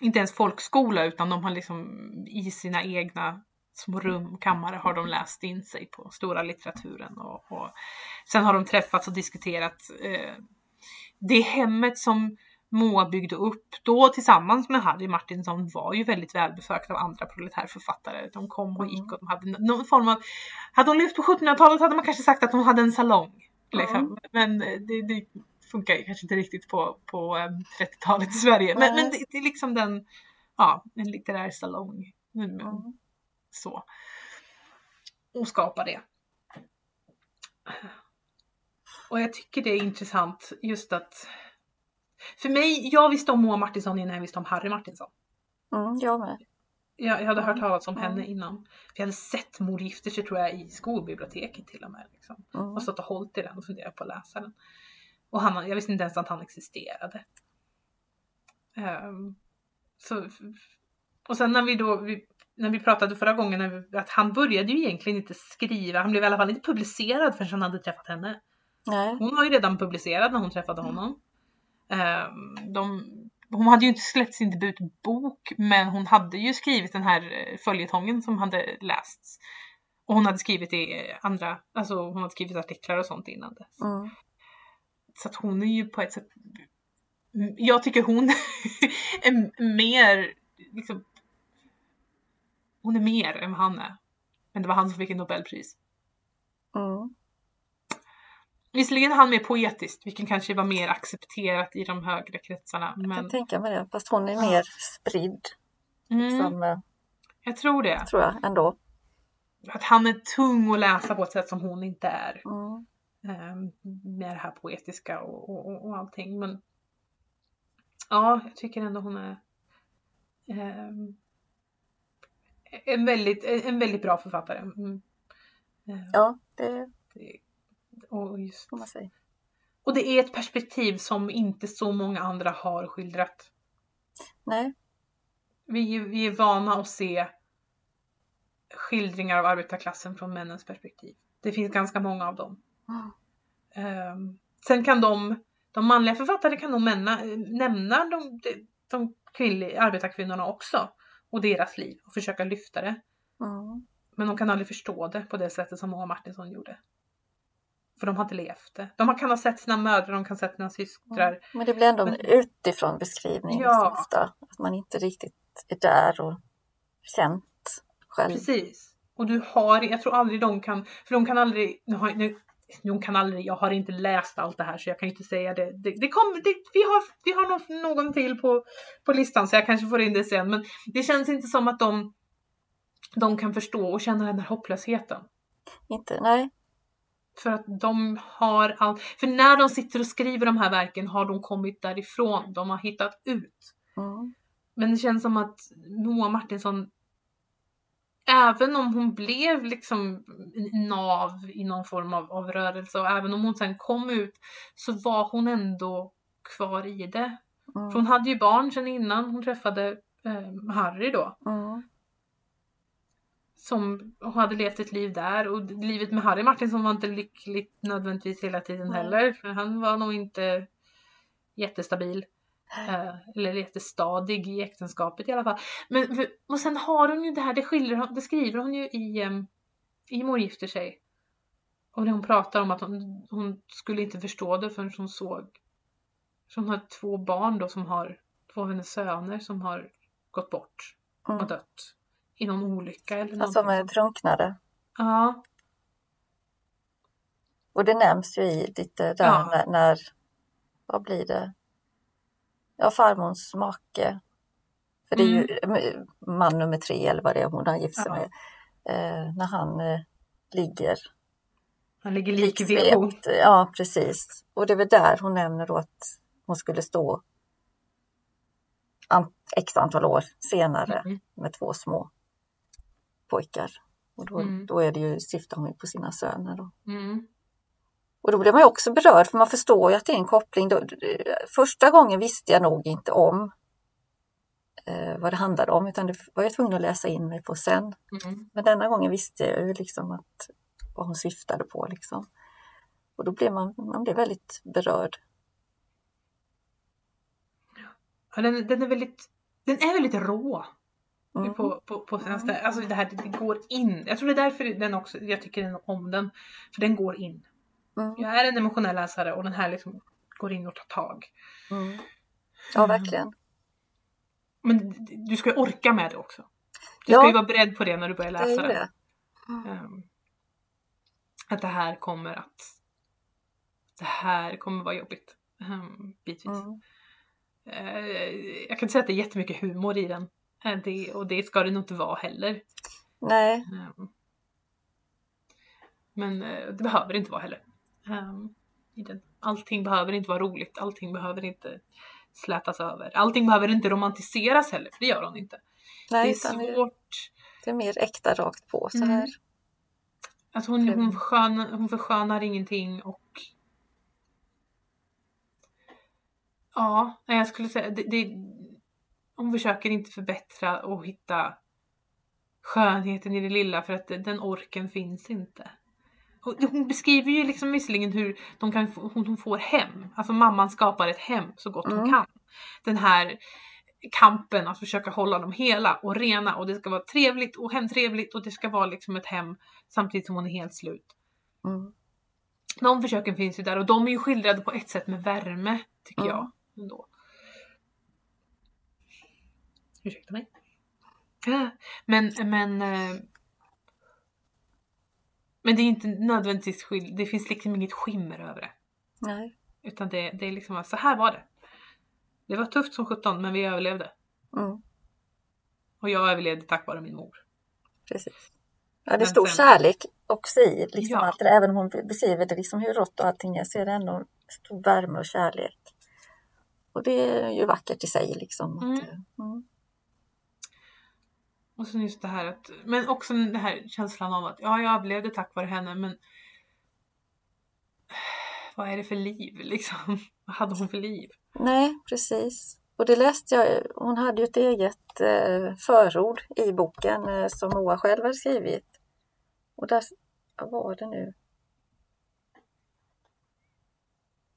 inte ens folkskola utan de har liksom i sina egna små rum, kammare har de läst in sig på stora litteraturen och, och sen har de träffats och diskuterat eh, det hemmet som Moa byggde upp då tillsammans med Harry Martinsson var ju väldigt välbesökt av andra proletärförfattare. De kom och gick och de hade någon form av... Hade hon levt på 1700-talet hade man kanske sagt att hon hade en salong. Liksom. Men det, det funkar ju kanske inte riktigt på, på eh, 30-talet i Sverige. Men, men det, det är liksom den, ja, en litterär salong. Mm, Mm. Så. Och skapa det. Och jag tycker det är intressant just att för mig, jag visste om Moa Martinsson innan jag visste om Harry Martinsson. Mm, jag med. Jag, jag hade hört Mm. talas om Mm. henne innan. För jag hade sett Mor gifter sig tror jag i skolbiblioteket till och med. Liksom. Mm. Och stått och hållit i den och funderat på att läsa den. Och han, jag visste inte ens att han existerade. Ehm, så, och sen när vi då, vi, när vi pratade förra gången, när vi, att han började ju egentligen inte skriva, han blev i alla fall inte publicerad förrän han hade träffat henne. Nej. Hon var ju redan publicerad när hon träffade honom. Ehm, de, hon hade ju inte släppt sin debutbok men hon hade ju skrivit den här eh, följetongen som hade lästs. Och hon hade skrivit i andra, alltså hon hade skrivit artiklar och sånt innan dess. Mm. Så att hon är ju på ett sätt, jag tycker hon är mer, liksom, hon är mer än vad han är. Men det var han som fick ett Nobelpris. Mm. Visserligen är han mer poetiskt, vilket kanske var mer accepterat i de högre kretsarna. Jag kan Men tänka mig det. Fast hon är mer spridd. mm, Som, eh, jag tror det. tror jag ändå. Att han är tung att läsa på ett sätt som hon inte är. Mm. Ehm, med det här poetiska och, och, och- allting. Men ja, jag tycker ändå hon är ehm, en, väldigt, en väldigt bra författare. Mm. Ehm, Ja, det och, just, får man säga. och det är ett perspektiv som inte så många andra har skildrat. Nej. Vi, vi är vana att se skildringar av arbetarklassen från männens perspektiv. Det finns ganska många av dem. Mm. Ehm, sen kan de, de manliga författare kan nog nämna, nämna de, de, de kvinnliga arbetarkvinnorna också och deras liv och försöka lyfta det. Mm. Men de kan aldrig förstå det på det sättet som Moa Martinsson gjorde. För de har inte levt det. De kan ha sett sina mödrar, de kan ha sett sina systrar. Men det blir ändå en utifrån beskrivning Ja. liksom, ofta. Att man inte riktigt är där och känt själv. Precis. Och du har, jag tror aldrig de kan, för de kan aldrig, nu har, nu, de kan aldrig, jag har inte läst allt det här så jag kan inte säga det. Det, det kommer, det, vi har, vi har någon, någon till på, på listan så jag kanske får in det sen. Men det känns inte som att de, de kan förstå och känna den här hopplösheten. Inte, nej. För att de har allt, för när de sitter och skriver de här verken har de kommit därifrån, de har hittat ut. Mm. Men det känns som att Moa Martinsson, även om hon blev liksom nav i någon form av, av rörelse och även om hon sen kom ut så var hon ändå kvar i det. För hon Mm. hade ju barn sedan innan hon träffade eh, Harry då. Mm. Som hade levt ett liv där och livet med Harry Martinsson var inte lyckligt nödvändigtvis hela tiden Nej. heller. För han var nog inte jättestabil. Eh, eller jättestadig i äktenskapet i alla fall. Men, för, och sen har hon ju det här, det, skildrar, det skriver hon ju i, i Mor gifter sig. Och när hon pratar om att hon, hon skulle inte förstå det förrän hon såg Så hon har två barn då som har, två av hennes söner som har gått bort och Mm. dött i någon olycka eller någonting. Alltså med drunknade. Ja, Och det nämns ju i lite där Ja. när, när, vad blir det? Ja, farmors make. För det är ju mm, man nummer tre eller vad det är hon har gift sig Ja. med. Eh, när han eh, ligger han ligger lik liksvept. Ja, precis. Och det är väl där hon nämner då att hon skulle stå an- x antal år senare Mm. med två små pojkar. Och då, Mm. då är det ju, syftar hon ju på sina söner. Då. Mm. Och då blev man ju också berörd för man förstår ju att det är en koppling. Första gången visste jag nog inte om eh, vad det handlade om utan det var jag tvungen att läsa in mig på sen. Mm. Men denna gången visste jag ju liksom att vad hon syftade på liksom. Och då blev man, man blev väldigt berörd. Ja, den, den är väldigt, den är väldigt rå. Mm. På, på, på senaste, alltså det här det går in. Jag tror det är därför den också, jag tycker om den. För den går in. Mm. Jag är en emotionell läsare och den här liksom går in och tar tag. Mm. Ja, verkligen. Men du ska orka med det också. Du Ja. ska ju vara beredd på det när du börjar Det läsa den. det. Ehm, att det här kommer att... Det här kommer vara jobbigt. Um, bitvis. Mm. Eh, jag kan inte säga att det är jättemycket humor i den. Eh, det, och det ska det nog inte vara heller. Nej, Ehm, men eh, det behöver det inte vara heller. Den. Allting behöver inte vara roligt. Allting behöver inte slätas över. Allting behöver inte romantiseras heller, för det gör hon inte. nej det är svårt. det är mer äkta rakt på så Mm. här. Alltså hon, hon, förskönar, hon förskönar ingenting och Ja, jag skulle säga det, det, hon försöker inte förbättra och hitta skönheten i det lilla för att den orken finns inte. Hon beskriver ju liksom visserligen hur de kan hon, hon får hem, alltså mamman skapar ett hem så gott hon Mm. kan. Den här kampen att försöka hålla dem hela och rena och det ska vara trevligt och hemtrevligt och det ska vara liksom ett hem samtidigt som hon är helt slut. Mm. De försöken finns ju där och de är ju skildrade på ett sätt med värme tycker Mm. jag. Ändå. Ursäkta mig. Men, men eh, men det är inte nödvändigtvis skill- det finns liksom inget skimmer över det. Nej. Utan det, det är liksom så här var det. Det var tufft som 17 men vi överlevde. Mm. Och jag överlevde tack vare min mor. Precis. Ja, det är Men stor sen- kärlek också i liksom Ja. allt det där. Även om hon beskriver det liksom hur rått och allting är så är det ändå stor värme och kärlek. Och det är ju vackert i sig liksom. Att, Mm. mm. Och sen just det här att, men också den här känslan av att ja, jag överlevde tack vare henne men vad är det för liv liksom? Vad hade hon för liv? Nej, precis. Och det läste jag. Hon hade ju ett eget eh, förord i boken eh, som Moa själv hade skrivit. Och där, vad var det nu?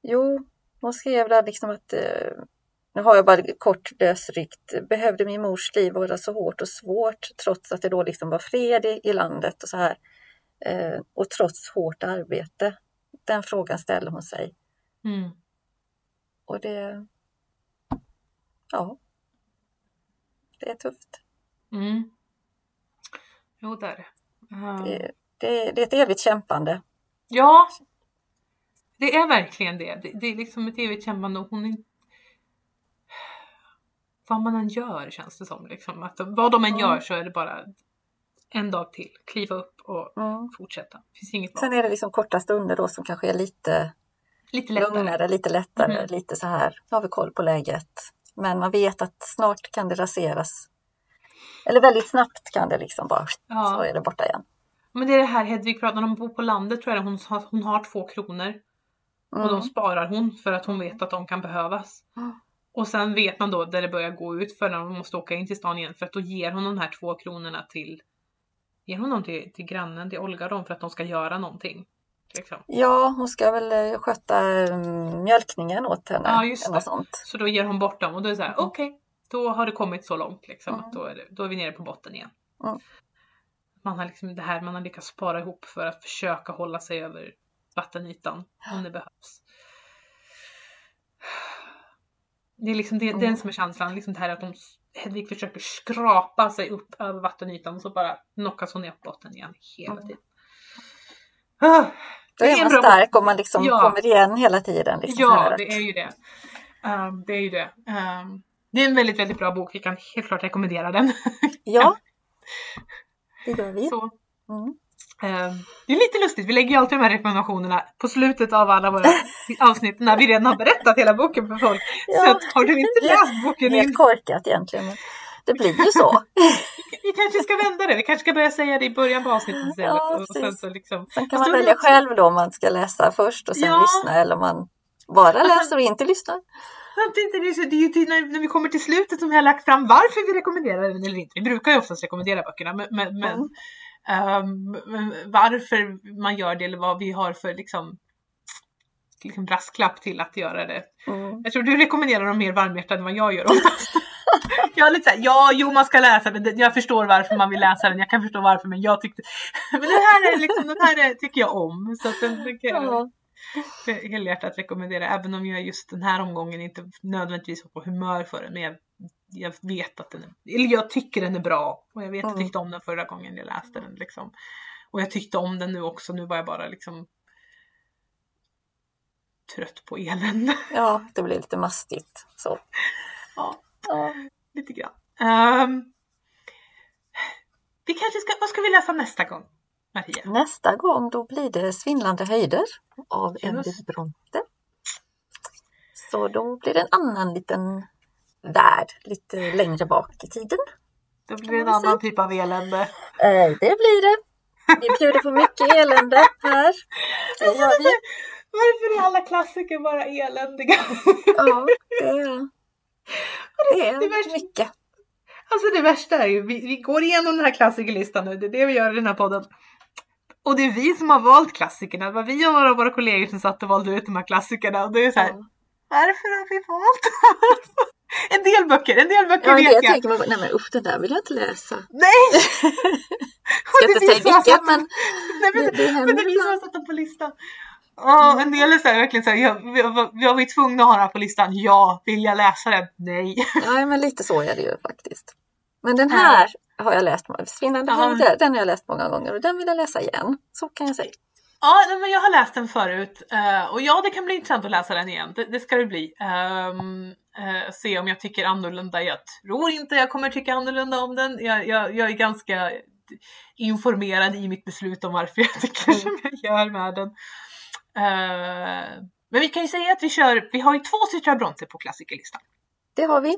Jo, hon skrev där liksom att, eh, nu har jag bara kort lösryckt, behövde min mors liv vara så hårt och svårt trots att det då liksom var fred i, i landet och så här. Eh, och trots hårt arbete. Den frågan ställer hon sig. Mm. Och det... Ja. Det är tufft. Mm. Jo, det är det. Ja. Det, det, det är ett evigt kämpande. Ja, det är verkligen det. Det, det är liksom ett evigt kämpande och hon är vad man än gör känns det som. Liksom. Att vad de än Mm. gör så är det bara en dag till. Kliva upp och Mm. fortsätta. Finns inget Sen är det liksom korta stunder då som kanske är lite Lite lättare. lugnare, lite lättare, Mhm. lite så här, nu har vi koll på läget. Men man vet att snart kan det raseras. Eller väldigt snabbt kan det liksom bara, så Ja. är det borta igen. Men det är det här Hedvig pratar om, de bor på landet tror jag hon hon har två kronor. Och de Mm. sparar hon för att hon vet att de kan behövas. Och sen vet man då där det börjar gå ut för när de måste åka in till stan igen för att då ger hon de här två kronorna till Ger hon dem till, till grannen, till Olga dem för att de ska göra någonting? Liksom. Ja, hon ska väl eh, sköta mm, mjölkningen åt henne. Ja, just det. sånt. Så då ger hon bort dem och då är det så här, Mm. okej, då har det kommit så långt liksom. Mm. Att då, är det, då är vi nere på botten igen. Mm. Man har liksom det här man har lyckats spara ihop för att försöka hålla sig över vattenytan om det behövs. Det är liksom det, Mm. den som är känslan, liksom det här att de, Hedvig försöker skrapa sig upp över vattenytan och så bara knockas hon ner på botten igen hela Mm. tiden. Ah, Då det är man stark om man liksom Ja. kommer igen hela tiden. Liksom Ja, att- det är ju det. Ehm, det är ju det. Ehm, det är en väldigt, väldigt bra bok. Vi kan helt klart rekommendera den. ja. det gör vi. Så, Mm. Ehm, det är lite lustigt. Vi lägger ju alltid de här rekommendationerna på slutet av alla våra avsnitt när vi redan har berättat hela boken för folk. Så Ja. att, har du inte läst boken in, Helt korkat egentligen. Det blir ju så. vi kanske ska vända det. Vi kanske ska börja säga det i början på avsnittet istället. Ja, och sen så liksom, Sen kan Fast man välja också- själv då om man ska läsa först och sen Ja. lyssna eller om man bara läser och inte lyssnar. Samtidigt är det, så, är ju till när, när vi kommer till slutet som vi har lagt fram varför vi rekommenderar den eller inte. Vi brukar ju oftast rekommendera böckerna men, men, Mm. Men varför man gör det eller vad vi har för liksom, liksom brasklapp till att göra det. Mm. Jag tror du rekommenderar dem mer varmhjärtat än vad jag gör oftast. jag är lite såhär, ja jo man ska läsa den, jag förstår varför man vill läsa den, jag kan förstå varför men jag tyckte, men den här är liksom, den här är, tycker jag om. Så att den tycker jag Ja. helhjärtat rekommendera även om jag just den här omgången inte nödvändigtvis var på humör för den. Men jag, jag vet att den är, eller jag tycker den är bra och jag vet att jag Mm. tyckte om den förra gången jag läste den liksom. Och jag tyckte om den nu också, nu var jag bara liksom trött på elände. ja, det blir lite mastigt. Så. ja, Ja. lite grann. Ehm, vi kanske ska, vad ska vi läsa nästa gång? Maria? Nästa gång då blir det Svindlande höjder av. Emily Bronte. Så då blir det en annan liten värld lite längre bak i tiden. Då blir det en annan typ av elände. Eh, det blir det. Vi bjuder på mycket elände här. Det gör vi. Varför är alla klassiker bara eländiga? Ja, det är, det det är värsta- mycket. Alltså det värsta är ju, vi, vi går igenom den här klassikerlistan nu, det är det vi gör i den här podden. Och det är vi som har valt klassikerna, det var vi och några av våra kollegor som satt och valde ut de här klassikerna. Och det är så här, Ja. varför har vi valt dem? En del böcker, en del böcker Ja, vet jag jag. tänker bara, nej men usch, den där vill jag inte läsa. Nej! Ska inte säga satt- men Nej, men, det, det men det händer är vi som har ibland. satt dem på listan. Ja, en del är så här, verkligen så här, jag, vi, vi, var vi tvungna att ha den här på listan? Ja. Vill jag läsa den? Nej. Nej, men lite så är det ju faktiskt. Men den här har jag läst, Svindlande Ja. höjder, den har jag läst många gånger och den vill jag läsa igen. Så kan jag säga. Ja, men jag har läst den förut eh, och ja, det kan bli intressant att läsa den igen. Det, det ska det bli. Ehm, eh, se om jag tycker annorlunda. Jag tror inte jag kommer tycka annorlunda om den. Jag, jag, jag är ganska informerad i mitt beslut om varför jag tycker Mm. som jag gör med den. Eh, men vi kan ju säga att vi kör, vi har ju två systrar Bronte på klassikerlistan. Det har vi.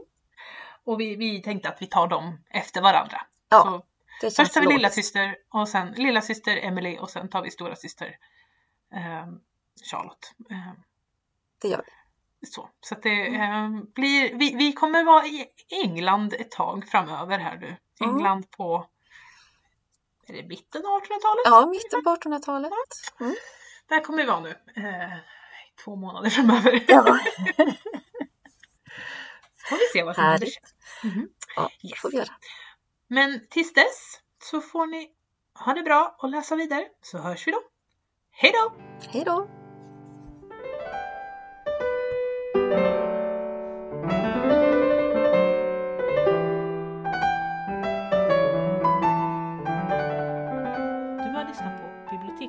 Och vi, vi tänkte att vi tar dem efter varandra. Ja, Så Det känns först tar vi lilla syster och sen lilla syster Emily och sen tar vi stora syster eh, Charlotte. Eh, Det gör vi. Så så det eh, blir, vi, vi kommer vara i England ett tag framöver här nu. Mm. England på är det mitten av 1800-talet? Ja, mitten på 1800-talet. Mm. Där kommer vi vara nu. Eh, två månader framöver. Ja, Så får vi se vad som händer. Mhm. Ja, Yes. får vi göra. Men tills dess så får ni ha det bra och läsa vidare så hörs vi då. Hej då! Hej då!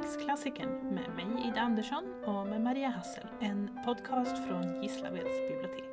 Läsklassikern med mig Ida Andersson och med Maria Hassel. En podcast från Gislaveds bibliotek.